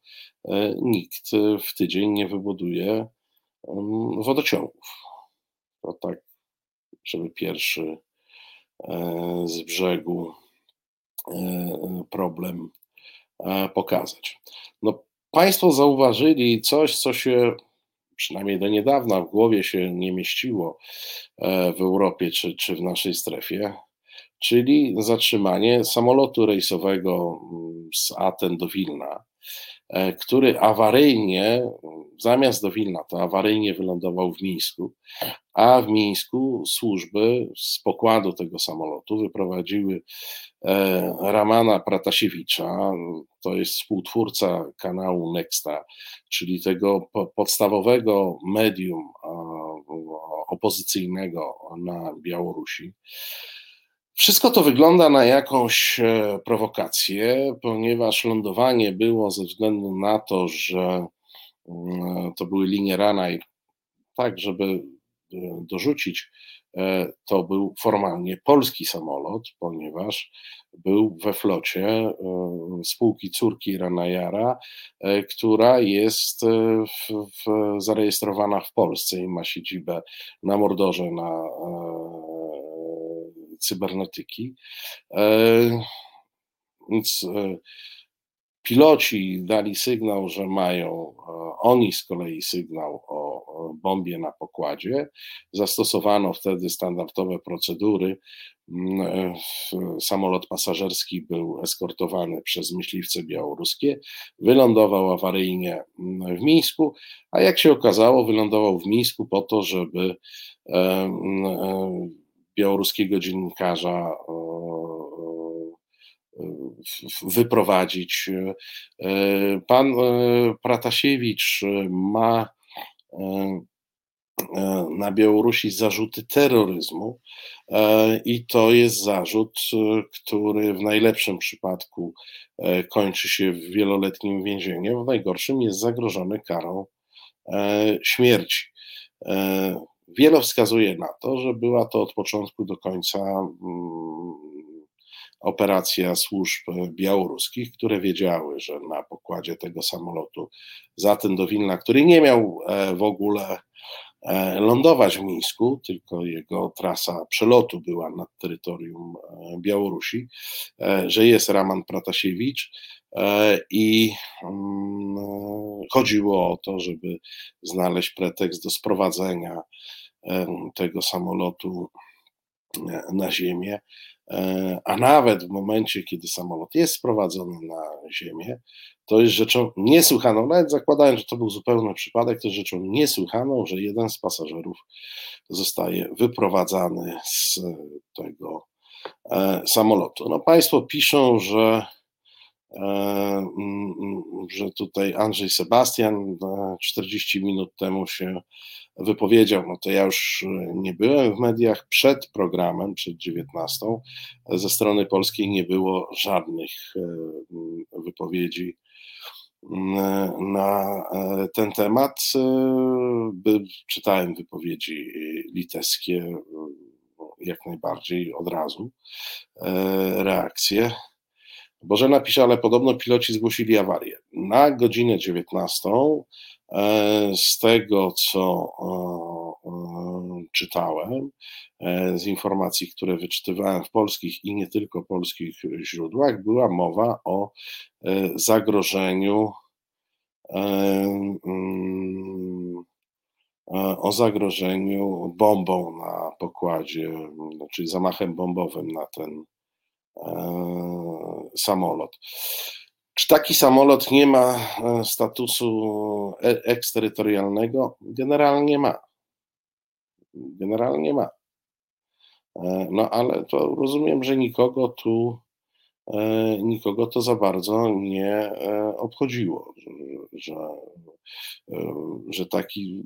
nikt w tydzień nie wybuduje wodociągów. To tak, żeby pierwszy z brzegu problem pokazać. No, państwo zauważyli coś, co się przynajmniej do niedawna w głowie się nie mieściło w Europie czy, czy w naszej strefie, czyli zatrzymanie samolotu rejsowego mm, z Aten do Wilna, e, który awaryjnie, zamiast do Wilna, to awaryjnie wylądował w Mińsku, a w Mińsku służby z pokładu tego samolotu wyprowadziły e, Ramana Pratasiewicza, to jest współtwórca kanału Nexta, czyli tego podstawowego medium opozycyjnego na Białorusi. Wszystko to wygląda na jakąś e, prowokację, ponieważ lądowanie było ze względu na to, że mm, to były linie Ranaj, tak, żeby e, dorzucić, e, to był formalnie polski samolot, ponieważ był we flocie spółki córki Ranajara, która jest w, w, zarejestrowana w Polsce i ma siedzibę na Mordorze na cybernetyki. E, więc e, piloci dali sygnał, że mają, e, oni z kolei sygnał o bombie na pokładzie. Zastosowano wtedy standardowe procedury. Mm, samolot pasażerski był eskortowany przez myśliwce białoruskie, wylądował awaryjnie mm, w Mińsku, a jak się okazało, wylądował w Mińsku po to, żeby mm, białoruskiego dziennikarza wyprowadzić. E, pan e, Pratasiewicz ma e, na Białorusi zarzuty terroryzmu i to jest zarzut, który w najlepszym przypadku kończy się wieloletnim więzieniem, w najgorszym jest zagrożony karą śmierci. Wiele wskazuje na to, że była to od początku do końca mm, operacja służb białoruskich, które wiedziały, że na pokładzie tego samolotu zatem do Wilna, który nie miał e, w ogóle e, lądować w Mińsku, tylko jego trasa przelotu była nad terytorium e, Białorusi, że jest Raman Pratasiewicz i mm, chodziło o to, żeby znaleźć pretekst do sprowadzenia tego samolotu e, na ziemię, e, a nawet w momencie, kiedy samolot jest sprowadzony na ziemię, to jest rzeczą niesłychaną, nawet zakładając, że to był zupełny przypadek, to jest rzeczą niesłychaną, że jeden z pasażerów zostaje wyprowadzany z tego e, samolotu. No, państwo piszą, że że tutaj Andrzej Sebastian 40 minut temu się wypowiedział, no to ja już e, nie byłem w mediach przed programem, przed 19. Ze strony polskiej nie było żadnych e, wypowiedzi na e, ten temat. Czytałem wypowiedzi litewskie, jak najbardziej od razu reakcję. Bożena pisze, ale podobno piloci zgłosili awarię. Na godzinę 19 z tego, co czytałem, z informacji, które wyczytywałem w polskich i nie tylko polskich źródłach, była mowa o zagrożeniu mm, o zagrożeniu bombą na pokładzie, czyli zamachem bombowym na ten samolot. Czy taki samolot nie ma statusu e, eksterytorialnego? Generalnie ma. Generalnie ma. E, no ale to rozumiem, że nikogo tu E, nikogo to za bardzo nie e, obchodziło, że, e, że taki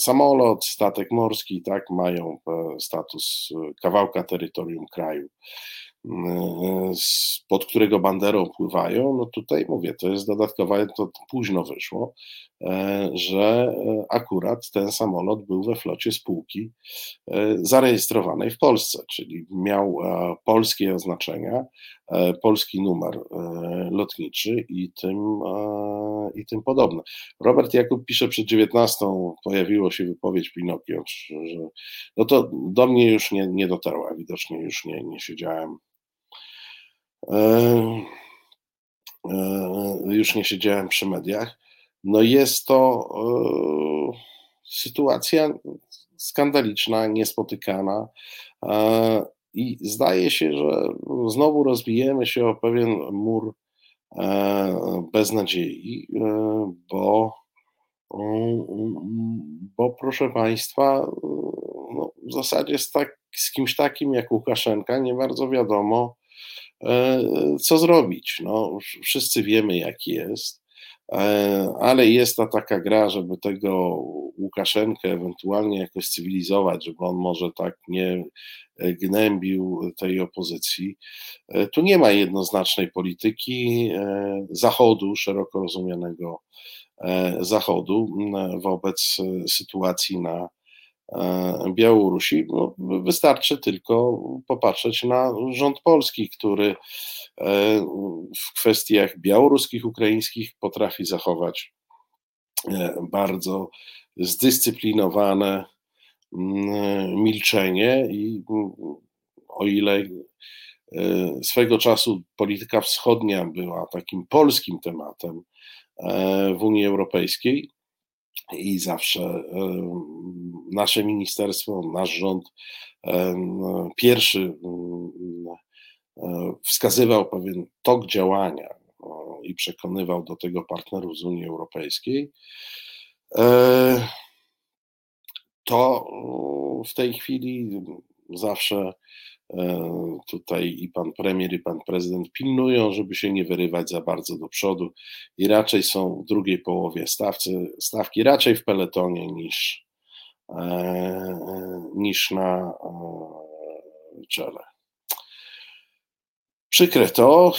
samolot, statek morski tak mają status kawałka terytorium kraju pod którego banderą pływają, no tutaj mówię, to jest dodatkowe, to późno wyszło, e, że e, akurat ten samolot był we flocie spółki e, zarejestrowanej w Polsce, czyli miał polskie oznaczenia, polski numer lotniczy i tym, i tym podobne. Robert Jakub pisze przed 19 pojawiło się wypowiedź Pinokio, że no to do mnie już nie, nie dotarła, widocznie już nie, nie siedziałem E, e, już nie siedziałem przy mediach. No jest to e, sytuacja skandaliczna, niespotykana i zdaje się, że znowu rozbijemy się o pewien mur beznadziei, bo, bo proszę Państwa, no w zasadzie z, tak, z kimś takim jak Łukaszenka nie bardzo wiadomo, E, co zrobić? No, wszyscy wiemy, jak jest, e, ale jest ta taka gra, żeby tego Łukaszenkę ewentualnie jakoś cywilizować, żeby on może tak nie gnębił tej opozycji. E, tu nie ma jednoznacznej polityki Zachodu, szeroko rozumianego Zachodu wobec sytuacji na E, Białorusi, no, wystarczy tylko popatrzeć na rząd polski, który e, w kwestiach białoruskich, ukraińskich potrafi zachować e, bardzo zdyscyplinowane mm, milczenie i o ile swego czasu polityka wschodnia była takim polskim tematem w Unii Europejskiej, i zawsze nasze ministerstwo, nasz rząd pierwszy wskazywał pewien tok działania i przekonywał do tego partnerów z Unii Europejskiej. E, to w tej chwili zawsze E, tutaj i pan premier, i pan prezydent pilnują, żeby się nie wyrywać za bardzo do przodu i raczej są w drugiej połowie stawcy, stawki raczej w peletonie niż, e, niż na e, czele. Przykre to,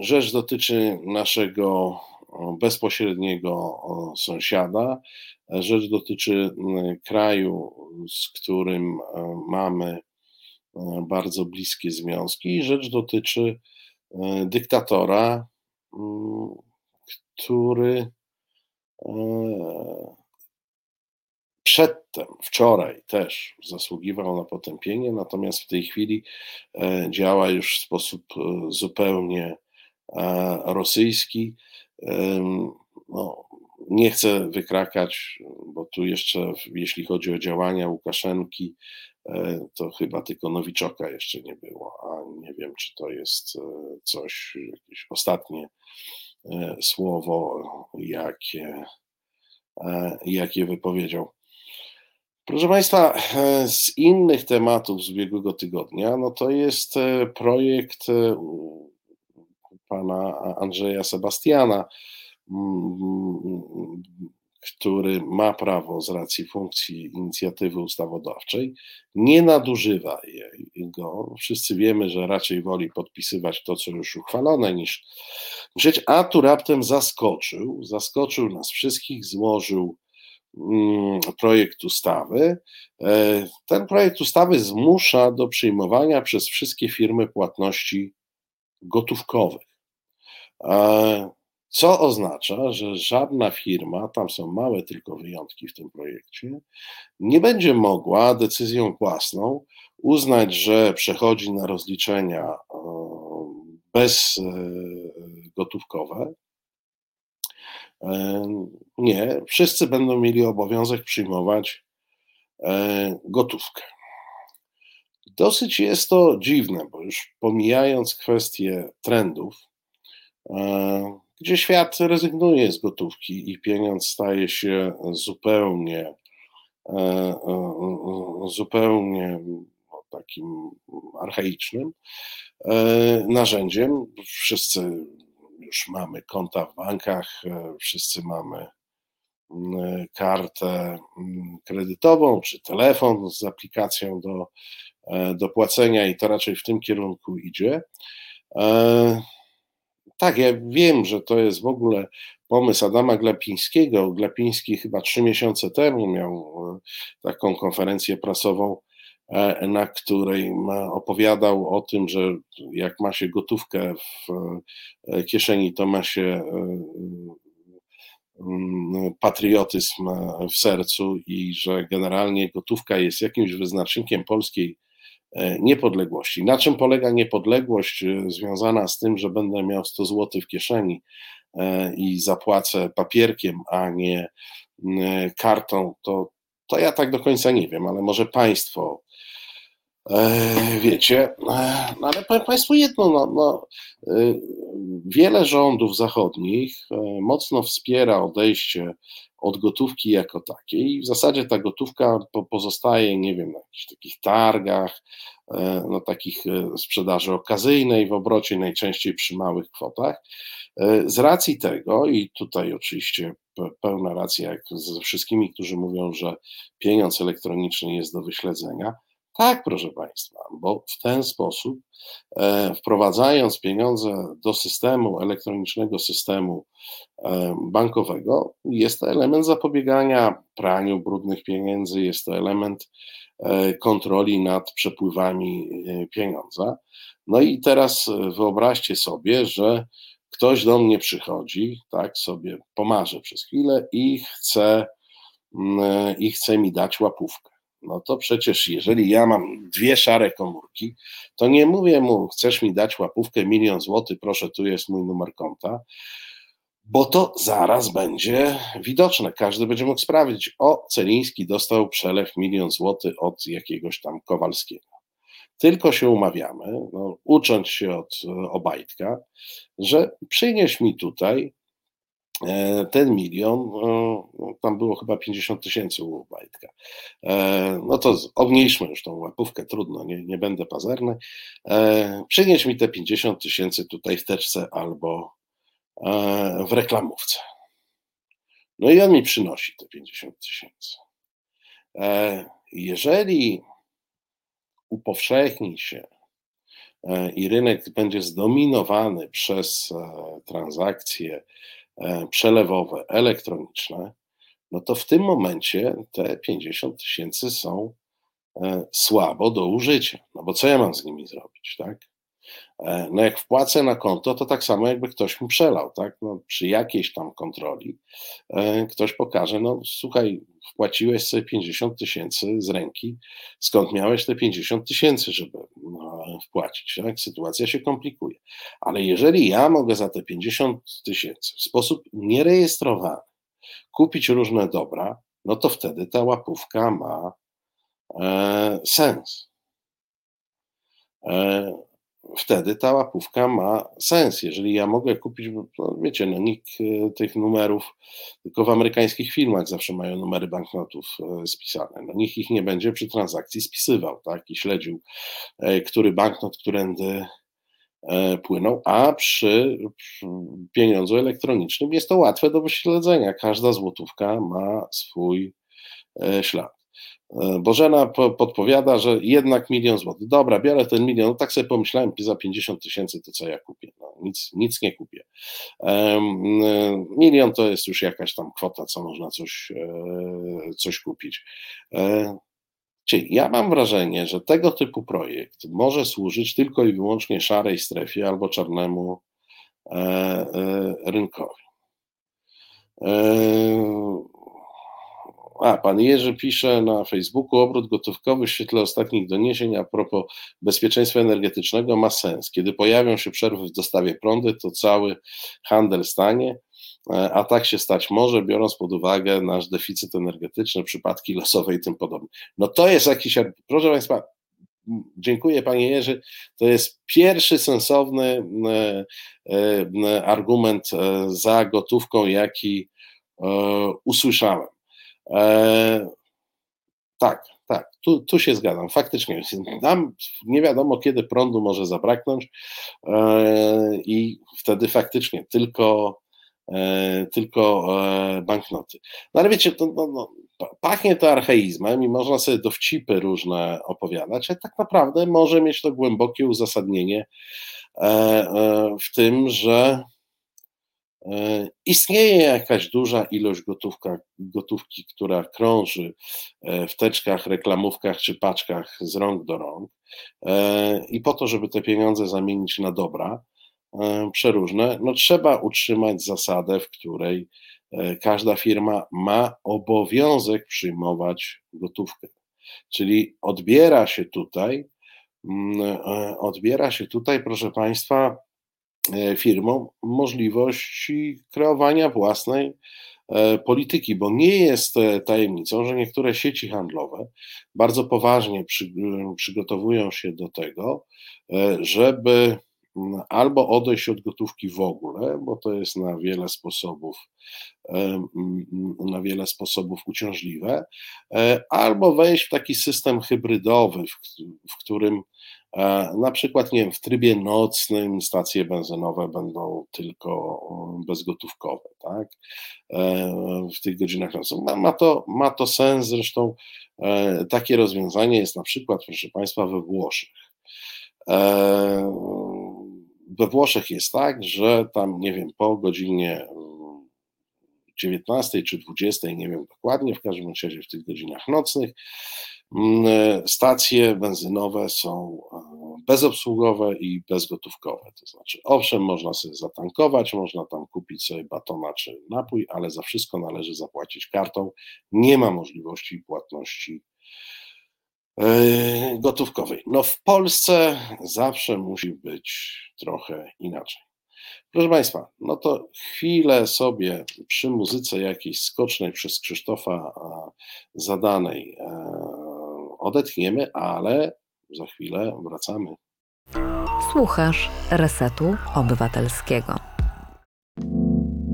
rzecz dotyczy naszego bezpośredniego sąsiada, rzecz dotyczy kraju, z którym mamy E, bardzo bliskie związki. Rzecz dotyczy e, dyktatora, mm, który e, przedtem, wczoraj też zasługiwał na potępienie, natomiast w tej chwili działa już w sposób zupełnie rosyjski. No, nie chcę wykrakać, bo tu jeszcze, jeśli chodzi o działania Łukaszenki, E, to chyba tylko Nowiczoka jeszcze nie było, a nie wiem, czy to jest e, coś, jakieś ostatnie e, słowo, jakie, jakie wypowiedział. Proszę Państwa, z innych tematów z ubiegłego tygodnia, no to jest projekt pana Andrzeja Sebastiana, który ma prawo z racji funkcji inicjatywy ustawodawczej, nie nadużywa go. Wszyscy wiemy, że raczej woli podpisywać to, co już uchwalone, niż myśleć, a tu raptem zaskoczył, zaskoczył nas wszystkich, złożył mm, projekt ustawy. Ten projekt ustawy zmusza do przyjmowania przez wszystkie firmy płatności gotówkowych. Co oznacza, że żadna firma, tam są małe tylko wyjątki w tym projekcie, nie będzie mogła decyzją własną uznać, że przechodzi na rozliczenia e, bezgotówkowe. E, e, nie, wszyscy będą mieli obowiązek przyjmować gotówkę. Dosyć jest to dziwne, bo już pomijając kwestię trendów, gdzie świat rezygnuje z gotówki i pieniądz staje się zupełnie, e, e, zupełnie takim archaicznym e, narzędziem. Wszyscy już mamy konta w bankach, wszyscy mamy kartę kredytową czy telefon z aplikacją do, do płacenia, i to raczej w tym kierunku idzie. Tak, ja wiem, że to jest w ogóle pomysł Adama Glapińskiego. Glapiński chyba trzy miesiące temu miał e, taką konferencję prasową, e, na której opowiadał o tym, że jak ma się gotówkę w e, kieszeni, to ma się patriotyzm w sercu i że generalnie gotówka jest jakimś wyznacznikiem polskiej niepodległości. Na czym polega niepodległość e, związana z tym, że będę miał 100 zł w kieszeni e, i zapłacę papierkiem, a nie kartą, to, to ja tak do końca nie wiem, ale może Państwo wiecie. No ale powiem Państwu jedno, no, no, wiele rządów zachodnich mocno wspiera odejście od gotówki jako takiej. W zasadzie ta gotówka pozostaje, nie wiem, na jakichś takich targach, e, na takich e, sprzedaży okazyjnej w obrocie, najczęściej przy małych kwotach. E, z racji tego, i tutaj oczywiście pełna racja, jak ze wszystkimi, którzy mówią, że pieniądz elektroniczny jest do wyśledzenia, tak, proszę Państwa, bo w ten sposób, e, wprowadzając pieniądze do systemu, elektronicznego systemu e, bankowego, jest to element zapobiegania praniu brudnych pieniędzy, jest to element e, kontroli nad przepływami pieniądza. No i teraz wyobraźcie sobie, że ktoś do mnie przychodzi, tak sobie pomarzę przez chwilę i chce, mm, i chce mi dać łapówkę no to przecież jeżeli ja mam dwie szare komórki, to nie mówię mu, chcesz mi dać łapówkę milion złotych, proszę, tu jest mój numer konta, bo to zaraz będzie widoczne. Każdy będzie mógł sprawdzić, o, Celiński dostał przelew milion złotych od jakiegoś tam Kowalskiego. Tylko się umawiamy, no, ucząc się od Obajtka, że przynieś mi tutaj E, ten milion, e, tam było chyba 50 tysięcy u Bajtka. E, no to obniżmy już tą łapówkę, trudno, nie, nie będę pazerny. Przynieś mi te 50 tysięcy tutaj w teczce albo w reklamówce. No i on mi przynosi te 50 tysięcy. Jeżeli upowszechni się i rynek będzie zdominowany przez transakcje E, przelewowe, elektroniczne, no to w tym momencie te 50 tysięcy są e, słabo do użycia. No bo co ja mam z nimi zrobić, tak? E, no jak wpłacę na konto, to tak samo jakby ktoś mi przelał, tak? No przy jakiejś tam kontroli ktoś pokaże, no słuchaj, wpłaciłeś sobie 50 tysięcy z ręki, skąd miałeś te 50 tysięcy, żeby no, wpłacić, tak? Sytuacja się komplikuje. Ale jeżeli ja mogę za te 50 tysięcy w sposób nierejestrowany kupić różne dobra, no to wtedy ta łapówka ma e, sens. E, wtedy ta łapówka ma sens. Jeżeli ja mogę kupić, no wiecie, no nikt e, tych numerów, tylko w amerykańskich filmach zawsze mają numery banknotów e, spisane. No nikt ich nie będzie przy transakcji spisywał, tak, i śledził, e, który banknot, którędy płyną, a przy pieniądzu elektronicznym jest to łatwe do wyśledzenia. Każda złotówka ma swój ślad. E, Bożena podpowiada, że jednak milion złotych. Dobra, biorę ten milion. No tak sobie pomyślałem, za 50 tysięcy to co ja kupię? No, nic, nic nie kupię. Milion to jest już jakaś tam kwota, co można coś, coś kupić. Czyli ja mam wrażenie, że tego typu projekt może służyć tylko i wyłącznie szarej strefie albo czarnemu e, e, rynkowi. A, pan Jerzy pisze na Facebooku, obrót gotówkowy w świetle ostatnich doniesień a propos bezpieczeństwa energetycznego ma sens. Kiedy pojawią się przerwy w dostawie prądu, to cały handel stanie, e, a tak się stać może, biorąc pod uwagę nasz deficyt energetyczny, przypadki losowe i tym podobne. No to jest jakiś, proszę Państwa, dziękuję Panie Jerzy, to jest pierwszy sensowny e, e, argument za gotówką, jaki usłyszałem. E, tak, tak, tu, tu się zgadzam. Faktycznie, nam nie wiadomo, kiedy prądu może zabraknąć e, i wtedy faktycznie tylko, e, tylko e, banknoty. No ale wiecie, to, no, no, pachnie to archeizmem i można sobie dowcipy różne opowiadać, ale tak naprawdę może mieć to głębokie uzasadnienie e, e, w tym, że istnieje jakaś duża ilość gotówka, gotówki, która krąży e, w teczkach, reklamówkach czy paczkach z rąk do rąk. E, I po to, żeby te pieniądze zamienić na dobra przeróżne, no trzeba utrzymać zasadę, w której każda firma ma obowiązek przyjmować gotówkę. Czyli odbiera się tutaj, mm, odbiera się tutaj, proszę Państwa, E, firmom możliwości kreowania własnej e, polityki, bo nie jest e, tajemnicą, że niektóre sieci handlowe bardzo poważnie przy, przygotowują się do tego, żeby albo odejść od gotówki w ogóle, bo to jest na wiele sposobów na wiele sposobów uciążliwe, albo wejść w taki system hybrydowy, w którym na przykład, nie wiem, w trybie nocnym stacje benzynowe będą tylko bezgotówkowe, tak? E, w tych godzinach nocnych. Ma, to, ma to sens, zresztą e, takie rozwiązanie jest na przykład, proszę Państwa, we Włoszech. E, we Włoszech jest tak, że tam, nie wiem, po godzinie 19 czy 20, nie wiem dokładnie, w każdym razie w tych godzinach nocnych, Mm, e, stacje benzynowe są e, bezobsługowe i bezgotówkowe. To znaczy, owszem, można sobie zatankować, można tam kupić sobie batona czy napój, ale za wszystko należy zapłacić kartą. Nie ma możliwości płatności e, gotówkowej. No w Polsce zawsze musi być trochę inaczej. Proszę Państwa, no to chwilę sobie przy muzyce jakiejś skocznej przez Krzysztofa zadanej odetchniemy, ale za chwilę wracamy. Słuchasz Resetu Obywatelskiego.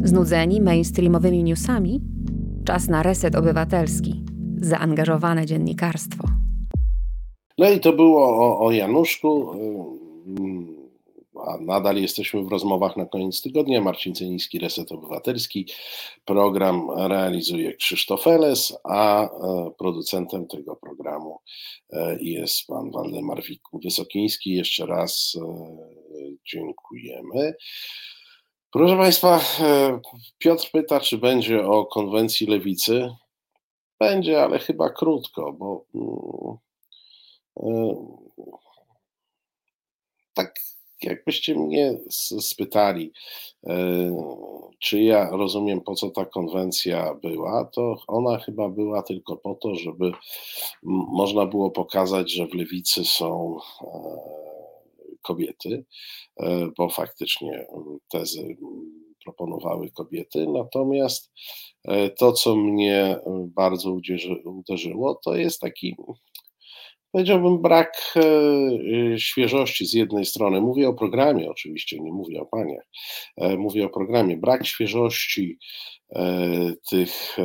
Znudzeni mainstreamowymi newsami? Czas na Reset Obywatelski. Zaangażowane dziennikarstwo. No i to było o, o Januszku a nadal jesteśmy w rozmowach na koniec tygodnia. Marcin Ceniński, Reset Obywatelski. Program realizuje Krzysztof Eles, a e, producentem tego programu e, jest pan Waldemar Wysokiński. Jeszcze raz e, dziękujemy. Proszę Państwa, Piotr pyta, czy będzie o konwencji lewicy. Będzie, ale chyba krótko, bo mm, tak jakbyście mnie spytali, e, czy ja rozumiem, po co ta konwencja była, to ona chyba była tylko po to, żeby można było pokazać, że w lewicy są e, kobiety, e, bo faktycznie tezy proponowały kobiety. Natomiast to, co mnie bardzo uderzyło, to jest taki powiedziałbym, brak e, e, świeżości z jednej strony. Mówię o programie oczywiście, nie mówię o paniach. E, mówię o programie. Brak świeżości tych,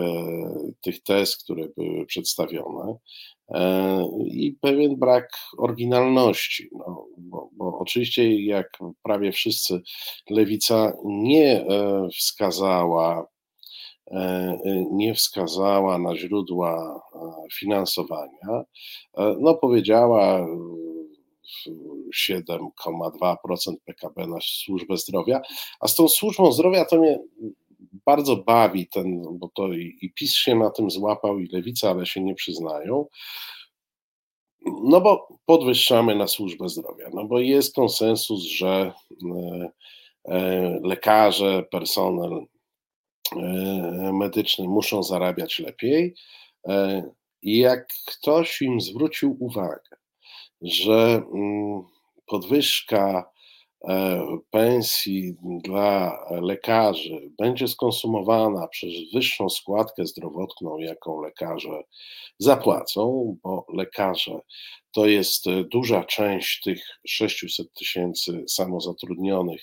tych tez, które były przedstawione i pewien brak oryginalności. No, bo, bo oczywiście, jak prawie wszyscy, lewica nie wskazała nie wskazała na źródła finansowania, no powiedziała 7,2% PKB na służbę zdrowia, a z tą służbą zdrowia to mnie bardzo bawi ten, bo to i, i PiS się na tym złapał, i Lewica, ale się nie przyznają. No bo podwyższamy na służbę zdrowia, no bo jest konsensus, że e, e, lekarze, personel e, medyczny muszą zarabiać lepiej. I jak ktoś im zwrócił uwagę, że mm, podwyżka E, pensji dla lekarzy będzie skonsumowana przez wyższą składkę zdrowotną, jaką lekarze zapłacą, bo lekarze to jest duża część tych 600 tysięcy samozatrudnionych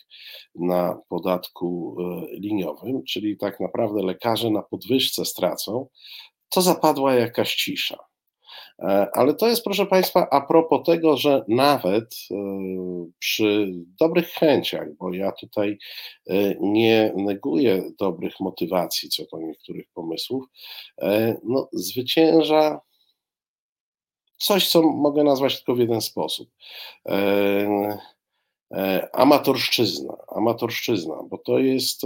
na podatku e, liniowym, czyli tak naprawdę lekarze na podwyżce stracą, to zapadła jakaś cisza. E, ale to jest, proszę Państwa, a propos tego, że nawet e, przy dobrych chęciach, bo ja tutaj e, nie neguję dobrych motywacji co do niektórych pomysłów, no, zwycięża coś, co mogę nazwać tylko w jeden sposób. Amatorszczyzna, amatorszczyzna, bo to jest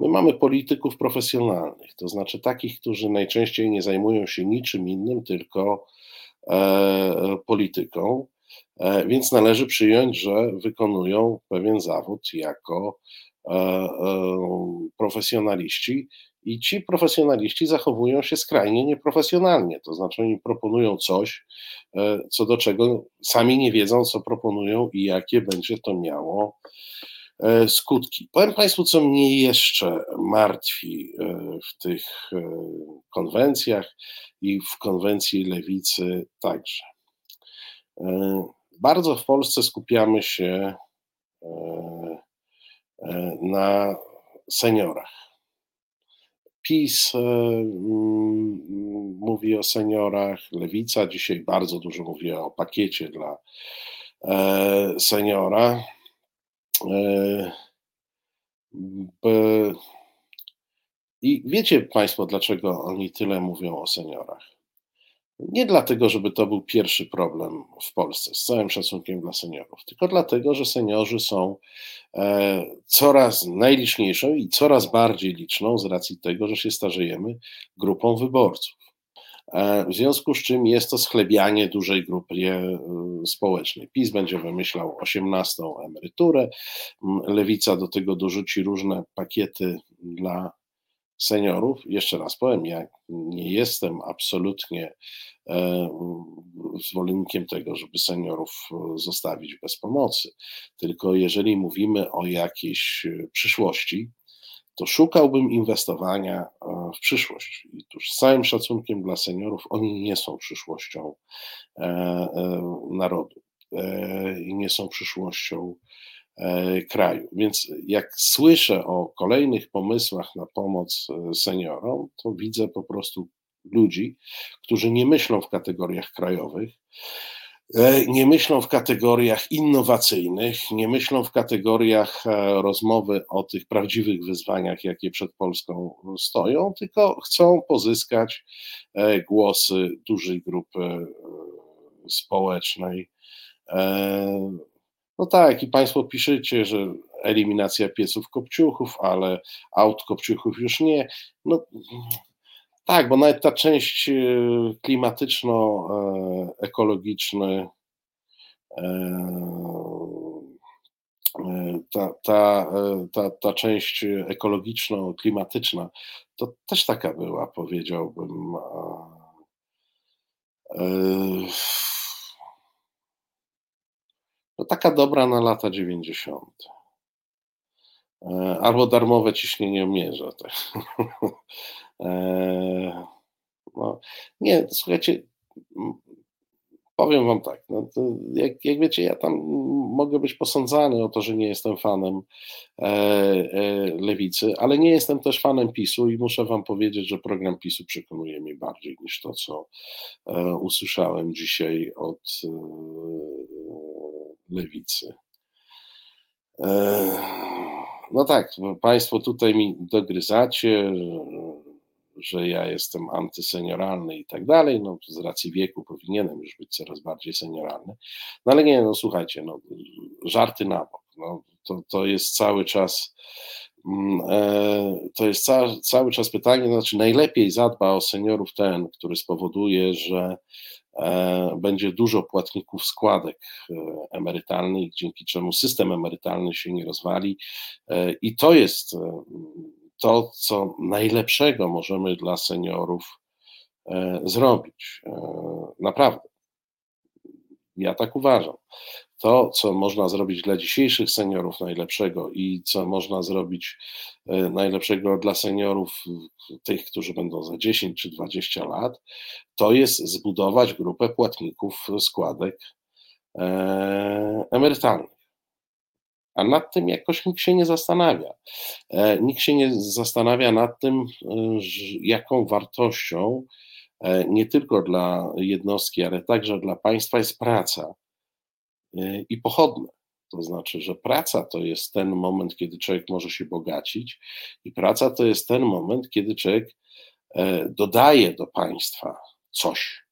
My mamy polityków profesjonalnych, to znaczy takich, którzy najczęściej nie zajmują się niczym innym, tylko e, polityką, e, więc należy przyjąć, że wykonują pewien zawód jako e, e profesjonaliści. I ci profesjonaliści zachowują się skrajnie nieprofesjonalnie, to znaczy oni proponują coś, e, co do czego sami nie wiedzą, co proponują i jakie będzie to miało skutki. Powiem Państwu, co mnie jeszcze martwi e, w tych e, konwencjach i w konwencji lewicy także. Bardzo w Polsce skupiamy się na seniorach. PiS mówi o seniorach, lewica dzisiaj bardzo dużo mówi o pakiecie dla seniora. E, I wiecie Państwo, dlaczego oni tyle mówią o seniorach? Nie dlatego, żeby to był pierwszy problem w Polsce, z całym szacunkiem dla seniorów, tylko dlatego, że seniorzy są e, coraz najliczniejszą i coraz bardziej liczną, z racji tego, że się starzejemy, grupą wyborców. E, w związku z czym jest to schlebianie dużej grupy e, społecznej. PiS będzie wymyślał 18 emeryturę, lewica do tego dorzuci różne pakiety dla seniorów. Jeszcze raz powiem, ja nie jestem absolutnie e, zwolennikiem tego, żeby seniorów zostawić bez pomocy. Tylko jeżeli mówimy o jakiejś przyszłości, to szukałbym inwestowania e, w przyszłość. I tuż z całym szacunkiem dla seniorów, oni nie są przyszłością e, e, narodu i nie są przyszłością kraju. Więc jak słyszę o kolejnych pomysłach na pomoc seniorom, to widzę po prostu ludzi, którzy nie myślą w kategoriach krajowych, nie myślą w kategoriach innowacyjnych, nie myślą w kategoriach e, rozmowy o tych prawdziwych wyzwaniach, jakie przed Polską stoją, tylko chcą pozyskać e, głosy dużej grupy społecznej. No tak, i Państwo piszecie, że eliminacja pieców kopciuchów, ale aut kopciuchów już nie. No, tak, bo nawet ta część e, klimatyczno-ekologiczna, e, e, ta, ta, ta, ta część ekologiczno-klimatyczna, to też taka była, powiedziałbym. No taka dobra na lata 90. Albo darmowe ciśnienie mierza. Tak. Eee, no, nie, słuchajcie, powiem wam tak, no jak, jak, wiecie, ja tam mogę być posądzany o to, że nie jestem fanem e, e, lewicy, ale nie jestem też fanem PiSu i muszę wam powiedzieć, że program PiSu przekonuje mnie bardziej niż to, co e, usłyszałem dzisiaj od e, lewicy. E, no tak, Państwo tutaj mi dogryzacie, że ja jestem antysenioralny i tak dalej, no z racji wieku powinienem już być coraz bardziej senioralny, no ale nie, no słuchajcie, no żarty na bok, no, to, to jest cały czas mm, e, to jest ca, cały czas pytanie, znaczy najlepiej zadba o seniorów ten, który spowoduje, że e, będzie dużo płatników składek e, emerytalnych, dzięki czemu system emerytalny się nie rozwali. I to jest to, co najlepszego możemy dla seniorów zrobić. Naprawdę. Ja tak uważam to, co można zrobić dla dzisiejszych seniorów najlepszego i co można zrobić e, najlepszego dla seniorów, tych, którzy będą za 10 czy 20 lat, to jest zbudować grupę płatników składek e, emerytalnych. A nad tym jakoś nikt się nie zastanawia. E, nikt się nie zastanawia nad tym, jaką wartością nie tylko dla jednostki, ale także dla państwa jest praca i pochodne. To znaczy, że praca to jest ten moment, kiedy człowiek może się bogacić, i praca to jest ten moment, kiedy człowiek e, dodaje do państwa coś,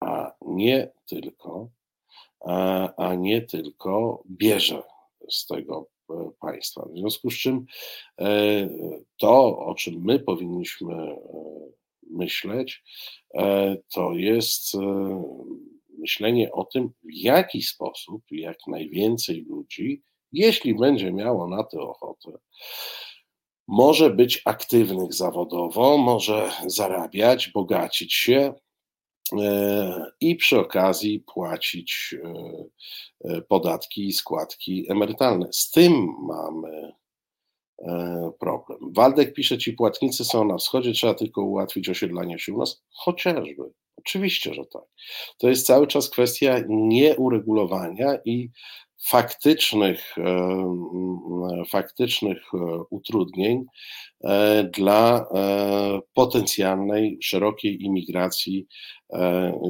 a nie tylko, a nie tylko bierze z tego e, państwa. W związku z czym e, to, o czym my powinniśmy myśleć, to jest myślenie o tym, w jaki sposób jak najwięcej ludzi, jeśli będzie miało na to ochotę, może być aktywnych zawodowo, może zarabiać, bogacić się e, i przy okazji płacić e, e, podatki i składki emerytalne. Z tym mamy problem. Waldek pisze, ci płatnicy są na wschodzie, trzeba tylko ułatwić osiedlanie się u nas, chociażby. Oczywiście, że tak. To jest cały czas kwestia nieuregulowania i faktycznych, e, faktycznych e, utrudnień e, dla potencjalnej szerokiej imigracji,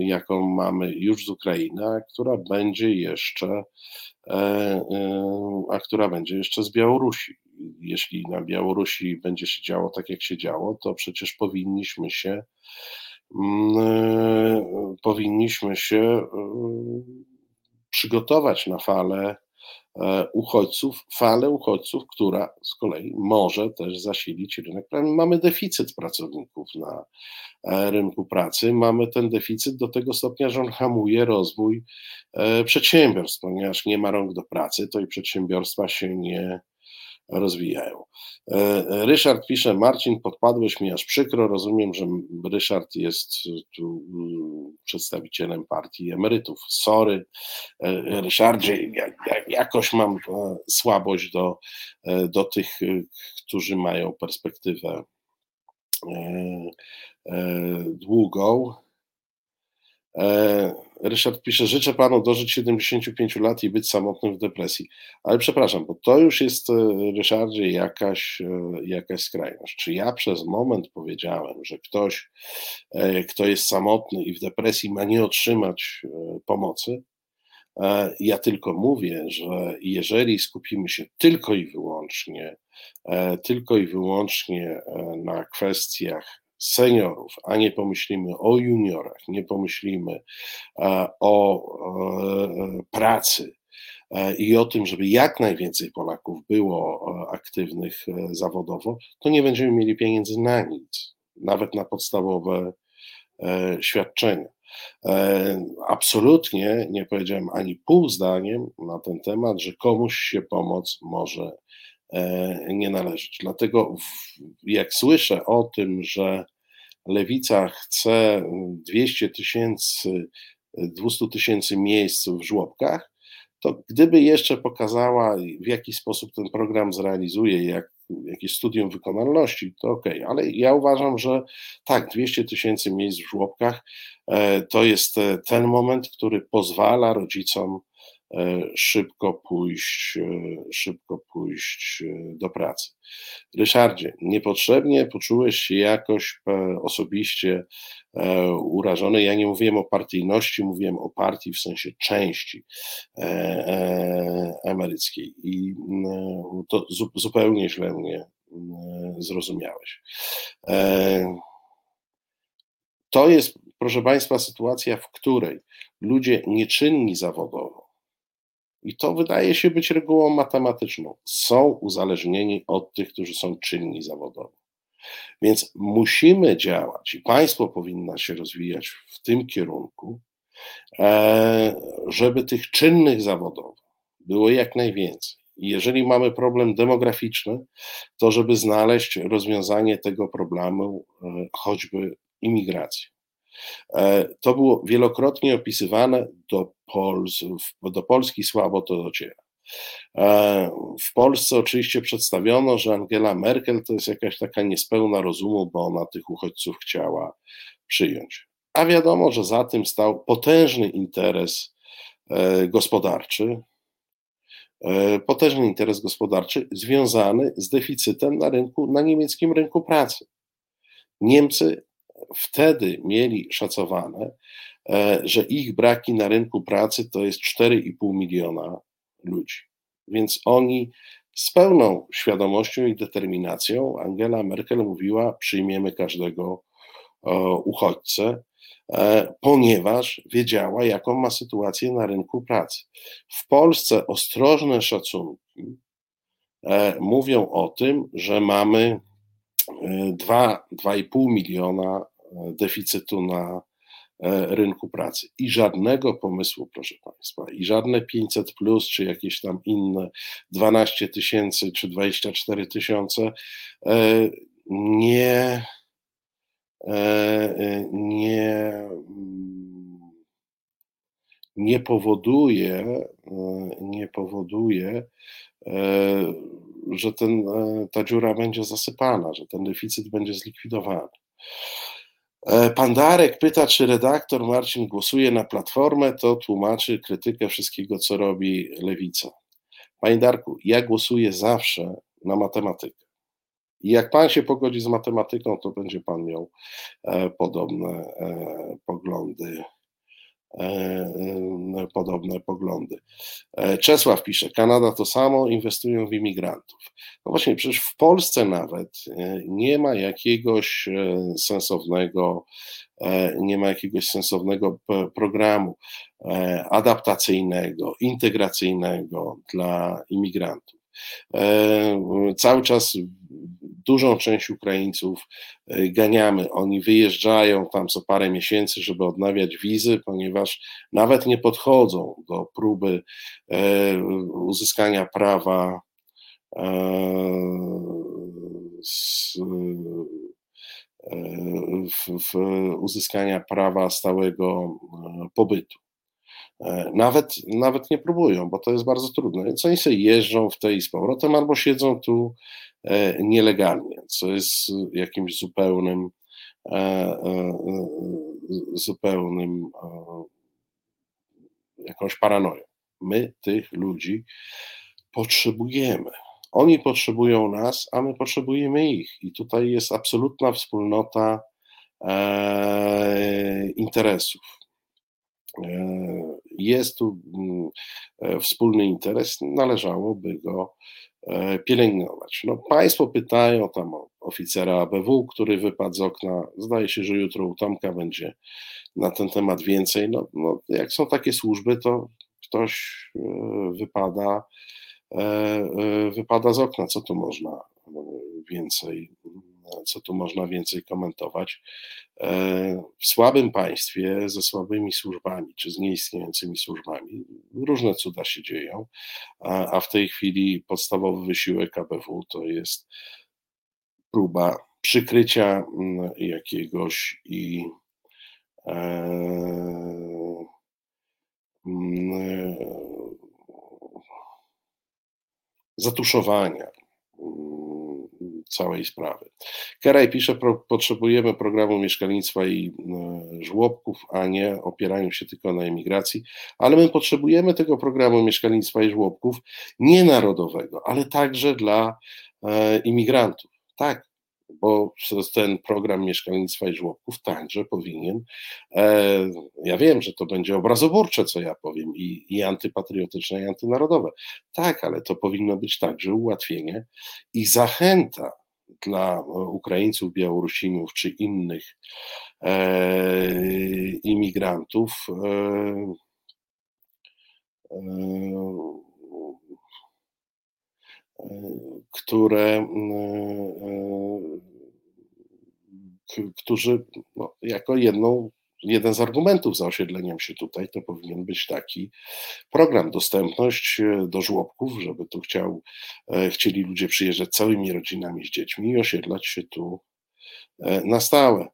jaką mamy już z Ukrainy, a która będzie jeszcze, a która będzie jeszcze z Białorusi. Jeśli na Białorusi będzie się działo tak, jak się działo, to przecież powinniśmy się powinniśmy się przygotować na falę e, uchodźców, falę uchodźców, która z kolei może też zasilić rynek. Mamy deficyt pracowników na rynku pracy, mamy ten deficyt do tego stopnia, że on hamuje rozwój przedsiębiorstw, ponieważ nie ma rąk do pracy, to i przedsiębiorstwa się nie rozwijają. E, Ryszard pisze, Marcin, podpadłeś mi aż przykro, rozumiem, że Ryszard jest tu mm, przedstawicielem partii emerytów. Sorry, e, Ryszardzie, jakoś mam e, słabość do, do tych, którzy mają perspektywę długą. Ryszard pisze, życzę panu dożyć 75 lat i być samotnym w depresji. Ale przepraszam, bo to już jest, e, Ryszardzie, jakaś, e, jakaś skrajność. Czy ja przez moment powiedziałem, że ktoś, e, kto jest samotny i w depresji, ma nie otrzymać pomocy? Ja tylko mówię, że jeżeli skupimy się tylko i wyłącznie, tylko i wyłącznie na kwestiach seniorów, a nie pomyślimy o juniorach, nie pomyślimy e, o e, pracy e, i o tym, żeby jak najwięcej Polaków było aktywnych zawodowo, to nie będziemy mieli pieniędzy na nic, nawet na podstawowe świadczenia. Absolutnie nie powiedziałem ani pół zdaniem na ten temat, że komuś się pomoc może nie należeć. Dlatego, jak słyszę o tym, że lewica chce 200 tysięcy, 200 tysięcy miejsc w żłobkach, to gdyby jeszcze pokazała, w jaki sposób ten program zrealizuje, jak, jakieś studium wykonalności, to ok, ale ja uważam, że tak, 200 tysięcy miejsc w żłobkach e, to jest e, ten moment, który pozwala rodzicom E, szybko pójść, e, szybko pójść e, do pracy. Ryszardzie, niepotrzebnie poczułeś się jakoś osobiście urażony. Ja nie mówiłem o partyjności, mówiłem o partii w sensie części emeryckiej i to zupełnie źle mnie zrozumiałeś. To jest, proszę Państwa, sytuacja, w której ludzie nieczynni zawodowo, i to wydaje się być regułą matematyczną, są uzależnieni od tych, którzy są czynni zawodowo. Więc musimy działać i państwo powinno się rozwijać w tym kierunku, e, żeby tych czynnych zawodowo było jak najwięcej. Jeżeli mamy problem demograficzny, to żeby znaleźć rozwiązanie tego problemu, e, choćby imigracji. E, to było wielokrotnie opisywane, do, Pols, do Polski słabo to dociera. E, w Polsce oczywiście przedstawiono, że Angela Merkel to jest jakaś taka niespełna rozumu, bo ona tych uchodźców chciała przyjąć. A wiadomo, że za tym stał potężny interes gospodarczy, E, potężny interes gospodarczy związany z deficytem na rynku, na niemieckim rynku pracy. Niemcy wtedy mieli szacowane, e, że ich braki na rynku pracy to jest 4,5 miliona ludzi. Więc oni z pełną świadomością i determinacją, Angela Merkel mówiła: przyjmiemy każdego e, uchodźcę, E, ponieważ wiedziała, jaką ma sytuację na rynku pracy. W Polsce ostrożne szacunki mówią o tym, że mamy 2,5 e, miliona deficytu na rynku pracy i żadnego pomysłu, proszę Państwa, i żadne 500 plus, czy jakieś tam inne 12 tysięcy, czy 24 tysiące nie E, e, nie, mm, nie powoduje, e, nie powoduje, że ten, ta dziura będzie zasypana, że ten deficyt będzie zlikwidowany. Pan Darek pyta, czy redaktor Marcin głosuje na platformę, to tłumaczy krytykę wszystkiego, co robi lewica. Panie Darku, ja głosuję zawsze na matematykę. I jak pan się pogodzi z matematyką, to będzie pan miał e, podobne e, poglądy. E, podobne poglądy. Czesław pisze, Kanada to samo, inwestują w imigrantów. No właśnie, przecież w Polsce nawet nie ma jakiegoś sensownego, nie ma jakiegoś sensownego programu adaptacyjnego, integracyjnego dla imigrantów. Cały czas dużą część Ukraińców e, ganiamy. Oni wyjeżdżają tam co parę miesięcy, żeby odnawiać wizy, ponieważ nawet nie podchodzą do próby e, uzyskania prawa e, w, w uzyskania prawa stałego pobytu. Nawet, nawet nie próbują, bo to jest bardzo trudne. Więc oni sobie jeżdżą w tej z powrotem albo siedzą tu E, nielegalnie, co jest jakimś zupełnym, e, e, zupełnym jakąś paranoją. My tych ludzi potrzebujemy. Oni potrzebują nas, a my potrzebujemy ich. I tutaj jest absolutna wspólnota interesów. Jest tu mm, wspólny interes, należałoby go E, pielęgnować. No, państwo pytają tam o oficera ABW, który wypadł z okna. Zdaje się, że jutro u Tomka będzie na ten temat więcej. No, no jak są takie służby, to ktoś e, wypada, e, wypada z okna. Co tu można więcej co tu można więcej komentować. E, w słabym państwie ze słabymi służbami, czy z nieistniejącymi służbami, różne cuda się dzieją, a, w tej chwili podstawowy wysiłek ABW to jest próba przykrycia mm, jakiegoś i e, mm, zatuszowania całej sprawy. Keraj pisze, pro, potrzebujemy programu mieszkalnictwa i y, żłobków, a nie opierają się tylko na emigracji, ale my potrzebujemy tego programu mieszkalnictwa i żłobków nie narodowego, ale także dla e, imigrantów. Tak, bo ten program mieszkalnictwa i żłobków także powinien, e, ja wiem, że to będzie obrazoburcze, co ja powiem, i, i antypatriotyczne, i antynarodowe. Tak, ale to powinno być także ułatwienie i zachęta dla Ukraińców, Białorusinów czy innych imigrantów które, którzy no, jako jedną, jeden z argumentów za osiedleniem się tutaj to powinien być taki program, dostępność do żłobków, żeby tu chciał, chcieli ludzie przyjeżdżać całymi rodzinami z dziećmi i osiedlać się tu na stałe.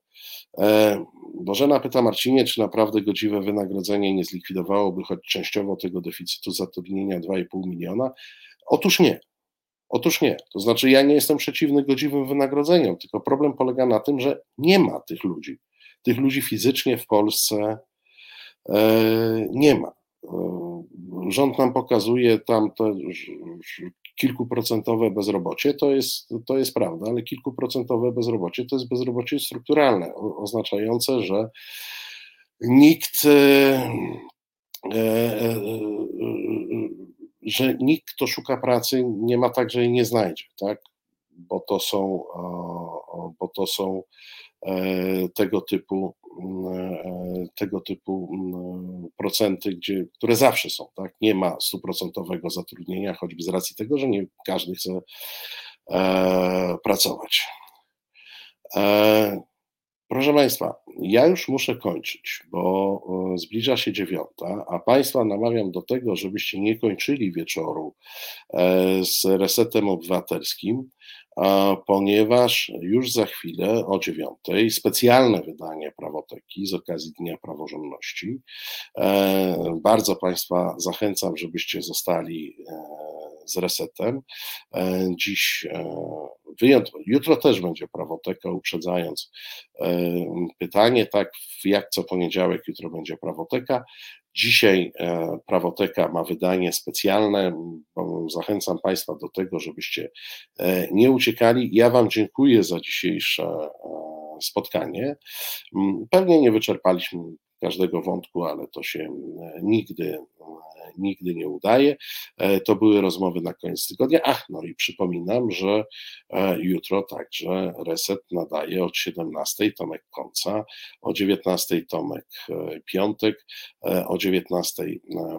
Bożena pyta Marcinie, czy naprawdę godziwe wynagrodzenie nie zlikwidowałoby choć częściowo tego deficytu zatrudnienia 2,5 miliona? Otóż nie. Otóż nie. To znaczy, ja nie jestem przeciwny godziwym wynagrodzeniom, tylko problem polega na tym, że nie ma tych ludzi. Tych ludzi fizycznie w Polsce e, nie ma. E, rząd nam pokazuje tam to kilkuprocentowe bezrobocie, to jest, to jest prawda, ale kilkuprocentowe bezrobocie to jest bezrobocie strukturalne, oznaczające, że nikt e, że nikt, kto szuka pracy, nie ma tak, że jej nie znajdzie, tak? Bo to są, bo to są tego typu, e, tego typu procenty, gdzie, które zawsze są, tak? Nie ma stuprocentowego zatrudnienia, choćby z racji tego, że nie każdy chce e, pracować. Proszę Państwa, ja już muszę kończyć, bo e, zbliża się dziewiąta, a Państwa namawiam do tego, żebyście nie kończyli wieczoru e, z resetem obywatelskim, ponieważ już za chwilę o dziewiątej specjalne wydanie prawoteki z okazji Dnia Praworządności. E, bardzo Państwa zachęcam, żebyście zostali z resetem. Dziś wyjątkowo, jutro też będzie prawoteka, uprzedzając pytanie, tak, jak co poniedziałek, jutro będzie prawoteka. Dzisiaj e, prawoteka ma wydanie specjalne. Zachęcam Państwa do tego, żebyście e, nie uciekali. Ja Wam dziękuję za dzisiejsze e, spotkanie. Pewnie nie wyczerpaliśmy każdego wątku, ale to się nigdy nigdy nie udaje. E, to były rozmowy na koniec tygodnia. Ach, no i przypominam, że e, jutro także Reset nadaje od 17 Tomek Końca, o 19 Tomek e, Piątek, o 19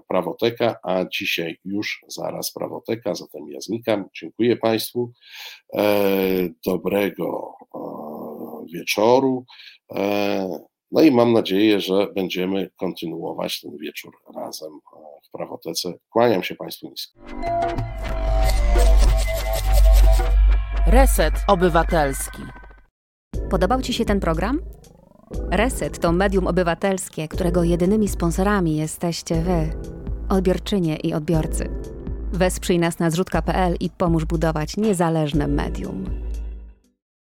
Prawoteka, a dzisiaj już zaraz Prawoteka, zatem ja znikam. Dziękuję Państwu. Dobrego wieczoru. No i mam nadzieję, że będziemy kontynuować ten wieczór razem e, w Prawotece. Kłaniam się Państwu nisko. Reset Obywatelski. Podobał Ci się ten program? Reset to medium obywatelskie, którego jedynymi sponsorami jesteście Wy, odbiorczynie i odbiorcy. Wesprzyj nas na zrzutka.pl i pomóż budować niezależne medium.